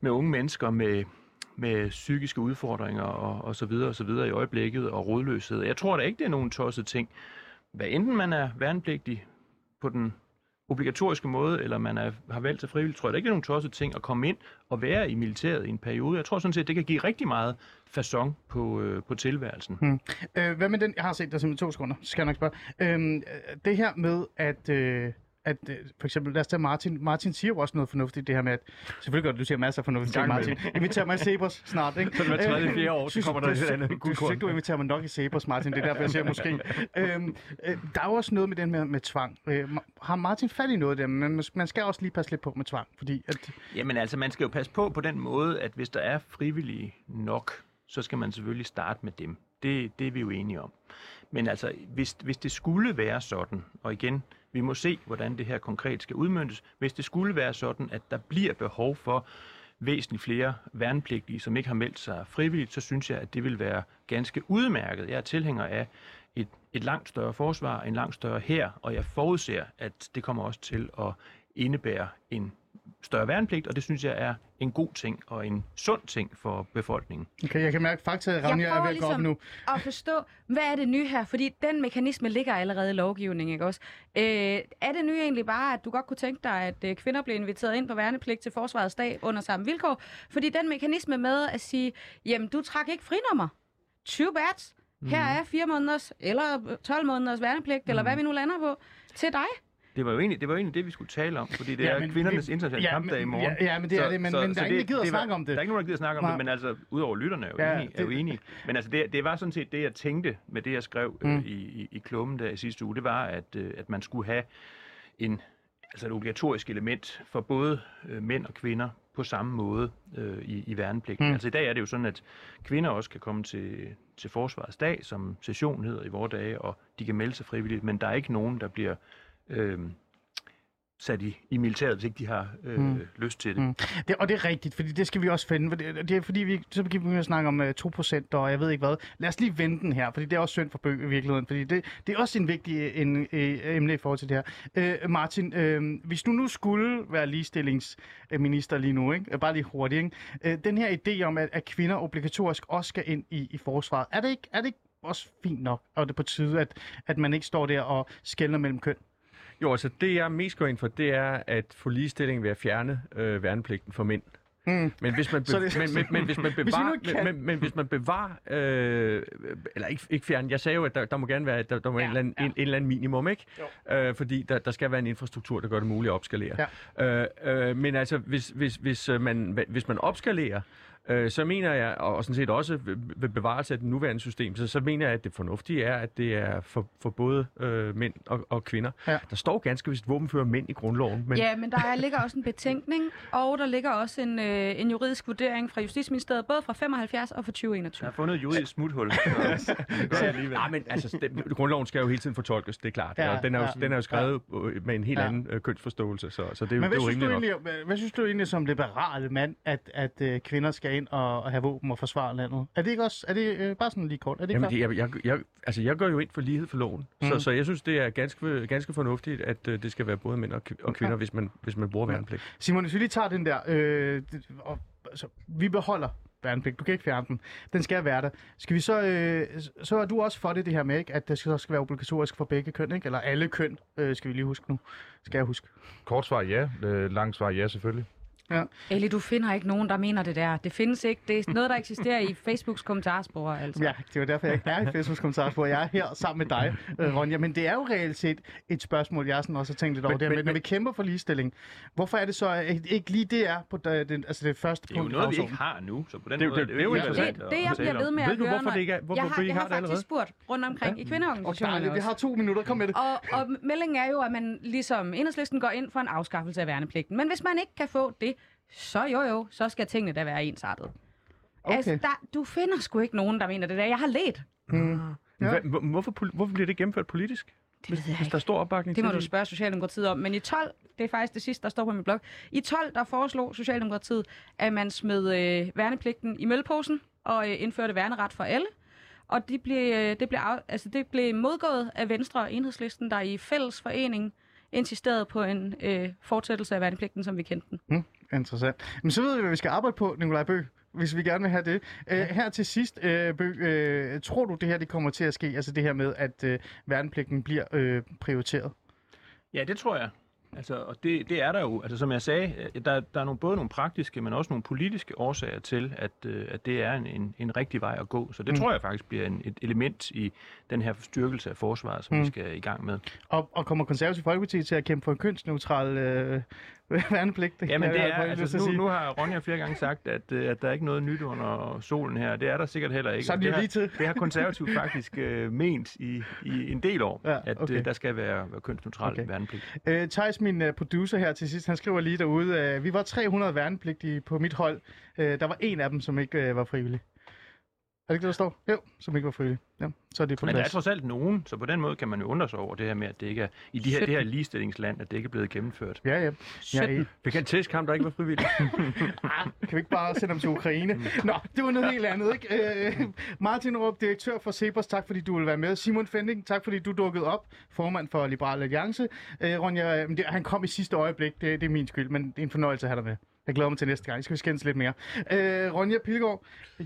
med unge mennesker med, med psykiske udfordringer og, og så videre og så videre i øjeblikket og rådløshed. Jeg tror da ikke, det er nogen tosset ting. Hvad enten man er værnepligtig på den obligatoriske måde, eller man er, har valgt til frivilligt, tror jeg da ikke, det er nogen tosset ting at komme ind og være i militæret i en periode. Jeg tror sådan set, det kan give rigtig meget fason på, øh, på tilværelsen. Hmm.
Øh, hvad med den? Jeg har set der simpelthen to sekunder, så skal jeg nok spørge. Øhm, øh, det her med, at... Øh, at øh, for eksempel, lad os tage Martin. Martin siger jo også noget fornuftigt, det her med, at selvfølgelig godt, du siger masser af fornuftigt
Gang
Martin. Inviter mig i Cepos snart, ikke?
Så hver tredje, fjerde år, så kommer der
du-
et andet
du- Du
guldkorn.
synes ikke, du inviterer mig nok i Cepos, Martin. Det er derfor, jeg siger måske. øhm, øh, der er jo også noget med den med, med tvang. Øh, har Martin fat i noget det? Men man skal også lige passe lidt på med tvang, fordi at,
Jamen altså, man skal jo passe på på den måde, at hvis der er frivillige nok, så skal man selvfølgelig starte med dem. Det, det er vi jo enige om. Men altså, hvis, hvis det skulle være sådan, og igen, vi må se, hvordan det her konkret skal udmøntes, hvis det skulle være sådan, at der bliver behov for væsentligt flere værnepligtige, som ikke har meldt sig frivilligt, så synes jeg, at det vil være ganske udmærket. Jeg er tilhænger af et, et langt større forsvar, en langt større her, og jeg forudser, at det kommer også til at indebære en større værnepligt, og det synes jeg er en god ting og en sund ting for befolkningen.
okay, jeg kan mærke, at fakta Ravnia er ved at gå op
ligesom
nu.
at forstå, hvad er det nye her? Fordi den mekanisme ligger allerede i lovgivningen, ikke også? Øh, er det nye egentlig bare, at du godt kunne tænke dig, at øh, kvinder bliver inviteret ind på værnepligt til forsvarets dag under samme vilkår? Fordi den mekanisme med at sige, jamen du trak ikke frinummer. 20 bats. Her er fire måneders eller 12 måneders værnepligt, mm. eller hvad vi nu lander på, til dig.
Det var jo egentlig det, var egentlig det vi skulle tale om, fordi det
Ja,
er
men
kvindernes
vi-
internationale
ja,
kampdag i morgen.
ja, ja, men det er det, men- men der er ingen, der gider at snakke om det.
Der er ikke nogen, der gider at snakke om
Nej.
det, men altså, udover lytterne er jo,
Ja,
enige, er jo
det-
enige. Men altså, det, det var sådan set det, jeg tænkte med det, jeg skrev
Mm.
øh, i, i, i klummen der i sidste uge, det var, at, øh, at man skulle have en, altså et obligatorisk element for både øh, mænd og kvinder på samme måde øh, i, i værnepligten.
Mm.
Altså i dag er det jo sådan, at kvinder også kan komme til, til Forsvarets dag, som session hedder i vore dage, og de kan melde sig frivilligt, men der er ikke nogen, der bliver øh, sat i, i militæret, hvis ikke de har øh,
Mm.
lyst til det.
Mm. Det, og det er rigtigt, fordi det skal vi også finde. for Det, det er fordi, vi så begynder vi at snakke om uh, 2% og jeg ved ikke hvad. Lad os lige vende den her, fordi det er også synd for bøg i virkeligheden. Fordi det, det er også en vigtig en, en, emne i forhold til det her. Uh, Martin, uh, hvis du nu skulle være ligestillingsminister lige nu, ikke? Øh, bare lige hurtigt, ikke? Uh, den her idé om, at, at kvinder obligatorisk også skal ind i, i forsvaret, er det ikke, er det ikke også fint nok, og det er på tide, at, at man ikke står der og skældner mellem køn?
Jo, altså det jeg mest går ind for, det er at få ligestilling ved at fjerne øh, værnepligten for mænd.
Mm.
Men hvis man, be-
Så det-
men, men, men, hvis man bevarer,
kan-
men, men, men hvis man bevarer, øh, eller ikke, ikke fjerne, jeg sagde jo, at der, der må gerne være, der, der må ja, en, eller anden, ja. en, en eller anden minimum, ikke? Øh, fordi der, der skal være en infrastruktur, der gør det muligt at opskalere. Ja. Øh, øh, men altså, hvis, hvis, hvis, øh, man, hvis man opskalerer, øh, så mener jeg, og sådan set også ved bevarelse af det nuværende system, så, så mener jeg, at det fornuftige er, at det er for, for både øh, mænd og, og kvinder.
Ja.
Der står ganske vist våbenfører mænd i grundloven, men
Ja, men der er, ligger også en betænkning, og der ligger også en, øh, en juridisk vurdering fra Justitsministeriet, både fra 75 og fra 2021.
Jeg har fundet et juridisk smuthul. så det gør jeg alligevel.
Nej, men altså, den, grundloven skal jo hele tiden fortolkes, det er klart.
Ja,
og den er jo,
ja.
den er jo skrevet ja. med en helt
Ja.
anden øh, kønsforståelse, så, så det, er jo-
Men
det
hvad
er jo
synes, du
rimeligt nok.
egentlig, hvad, hvad synes du egentlig som liberal mand, at, at øh, kvinder skal ind og, og have våben og forsvare landet? Er det ikke også, er det øh, bare sådan lige kort? Er det ikke
Jamen, det, jeg, jeg, jeg, altså, jeg går jo ind for lighed for loven, mm. Så, så jeg synes, det er ganske, ganske fornuftigt, at øh, det skal være både mænd og, kv- og kvinder,
Ja.
hvis, man, hvis man bruger værnepligt.
Simon, hvis vi lige tager den der, øh, og, altså, vi beholder værnepligt, du kan ikke fjerne den, den skal være der. Skal vi så, øh, så er du også for det, det her med, ikke? at det skal, så skal være obligatorisk for begge køn, ikke? eller alle køn, øh, skal vi lige huske nu, skal jeg huske.
Kort svar ja, øh, langt svar ja selvfølgelig.
Ja.
Eli, du finder ikke nogen, der mener det der. Det findes ikke. Det er noget, der eksisterer i Facebooks kommentarspor, altså.
Ja, det var derfor, jeg ikke er i Facebooks kommentarspor. Jeg er her sammen med dig, øh, Ronja. Men det er jo reelt set et spørgsmål, jeg sådan også har tænkt lidt over.
Men-
det her med,
men-
når vi kæmper for ligestilling, hvorfor er det så at ikke lige det er på det, det, altså det første
Det er jo
punkt i
noget, vi ikke har nu, så på den
Det er jo-
måde
det- det er jo
Det,
interessant
det, det, jeg bliver ved med
Ved
at
du,
høre,
hvorfor det ikke er- hvorfor
jeg har, jeg
har
har
det allerede?
faktisk spurgt rundt omkring i
Og
kvindeorganisationerne
dejligt, vi har to minutter, kom med det.
Og, og meldingen er jo, at man ligesom enhedslisten går ind for en afskaffelse af værnepligten. Men hvis man ikke kan få det, så jo jo, så skal tingene da være ensartet.
Okay.
Altså, der, du finder sgu ikke nogen, der mener det der. Jeg har let.
Mm. Ja.
Hva, hvor- hvorfor, hvorfor bliver det gennemført politisk?
Det ved jeg
Hvis der er stor opbakning
Det må
til
du spørge Socialdemokratiet om. Men i 12, det er faktisk det sidste, der står på min blog. I 12, der foreslog Socialdemokratiet, at man smed øh, værnepligten i mølleposen og øh, indførte værneret for alle. Og det blev, øh, det, blev af, altså det blev modgået af Venstre og Enhedslisten, der i fælles forening insisterede på en øh, fortsættelse af værnepligten, som vi kendte den.
Interessant. Men så ved vi, hvad vi skal arbejde på, Nikolaj Bø, hvis vi gerne vil have det. Uh, her til sidst, uh, Bø, uh, tror du, det her det kommer til at ske? Altså det her med, at uh, værnepligten bliver uh, prioriteret?
Ja, det tror jeg. Altså, og det, det er der jo. Altså, som jeg sagde, øh, der, der er nogle, både nogle praktiske, men også nogle politiske årsager til, at, øh, at det er en, en, en rigtig vej at gå. Så det
Mm.
tror jeg faktisk bliver en, et element i den her styrkelse af forsvaret, som
Mm.
vi skal i gang med.
Og, og kommer konservativ folkeparti til at kæmpe for en kønsneutral uh, værnepligt?
Jamen det er, altså,
at
nu, nu har Ronja flere gange sagt, at, øh, at der er ikke noget nyt under solen her. Det er der sikkert heller ikke.
Så det
har,
lige til.
det har konservativt faktisk øh, ment i, i en del år,
Ja,
at
okay.
øh, der skal være, være kønsneutral
Okay.
værnepligt.
Øh, Thijs, min uh, producer her til sidst, han skriver lige derude, uh, vi var 300 værnepligtige på mit hold. Uh, der var en af dem, som ikke uh, var frivillig. Er det ikke det, der står? Jo, som ikke var frivillig. Ja, så er det på
Men der er
plads.
trods alt nogen, så på den måde kan man jo undre sig over det her med, at det ikke er i de her, det her ligestillingsland, at det ikke er blevet gennemført.
Ja, ja. ja ja.
Fik han tæsk ham, der ikke var frivillig?
Kan vi ikke bare sende dem til Ukraine? Nå, det var noget helt andet, ikke? Øh, Martin Aarup, direktør for Cepos, tak fordi du vil være med. Simon Fending, tak fordi du dukkede op, formand for Liberal Alliance. Øh, Ronja, han kom i sidste øjeblik, det, det er min skyld, men det er en fornøjelse at have dig med. Jeg glæder mig til næste gang. Skal vi skændes lidt mere. Øh, Ronja Pilgaard,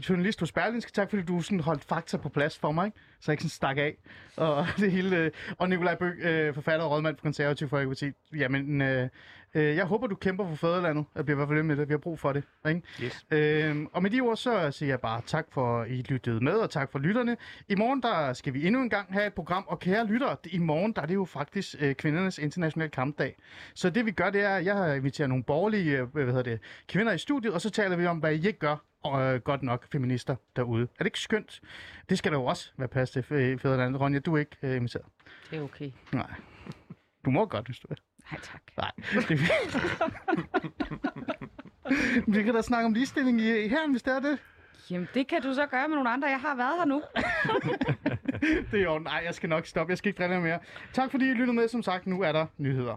journalist hos Berlingske. Tak fordi du sådan holdt fakta på plads for mig, ikke? så jeg ikke sådan stak af. Og det hele. Øh, og Nikolaj Bøg, øh, forfatter og rådmand for Konservativ Folkeparti. Jamen, øh, øh, jeg håber, du kæmper for fædrelandet. Jeg bliver i hvert fald med det. Vi har brug for det. Ikke?
Yes.
Øhm, og med de ord, så siger jeg bare tak for, at I lyttede med, og tak for lytterne. I morgen, der skal vi endnu en gang have et program, og kære lyttere, i morgen, der er det jo faktisk øh, kvindernes internationale kampdag. Så det vi gør, det er, at jeg har inviteret nogle borgerlige øh, hvad hedder det, kvinder i studiet, og så taler vi om, hvad I ikke gør, og øh, godt nok feminister derude. Er det ikke skønt? Det skal der jo også være plads til, øh, Fædrelandet. Ronja, du er ikke øh, inviteret.
Det er okay.
Nej. Du må godt, hvis du vil.
Nej, tak.
Nej. Vi kan da snakke om ligestilling i, i her, hvis det er det.
Jamen, det kan du så gøre med nogle andre. Jeg har været her nu.
Det er jo, nej, jeg skal nok stoppe. Jeg skal ikke drille mere. Tak fordi I lyttede med. Som sagt, nu er der nyheder.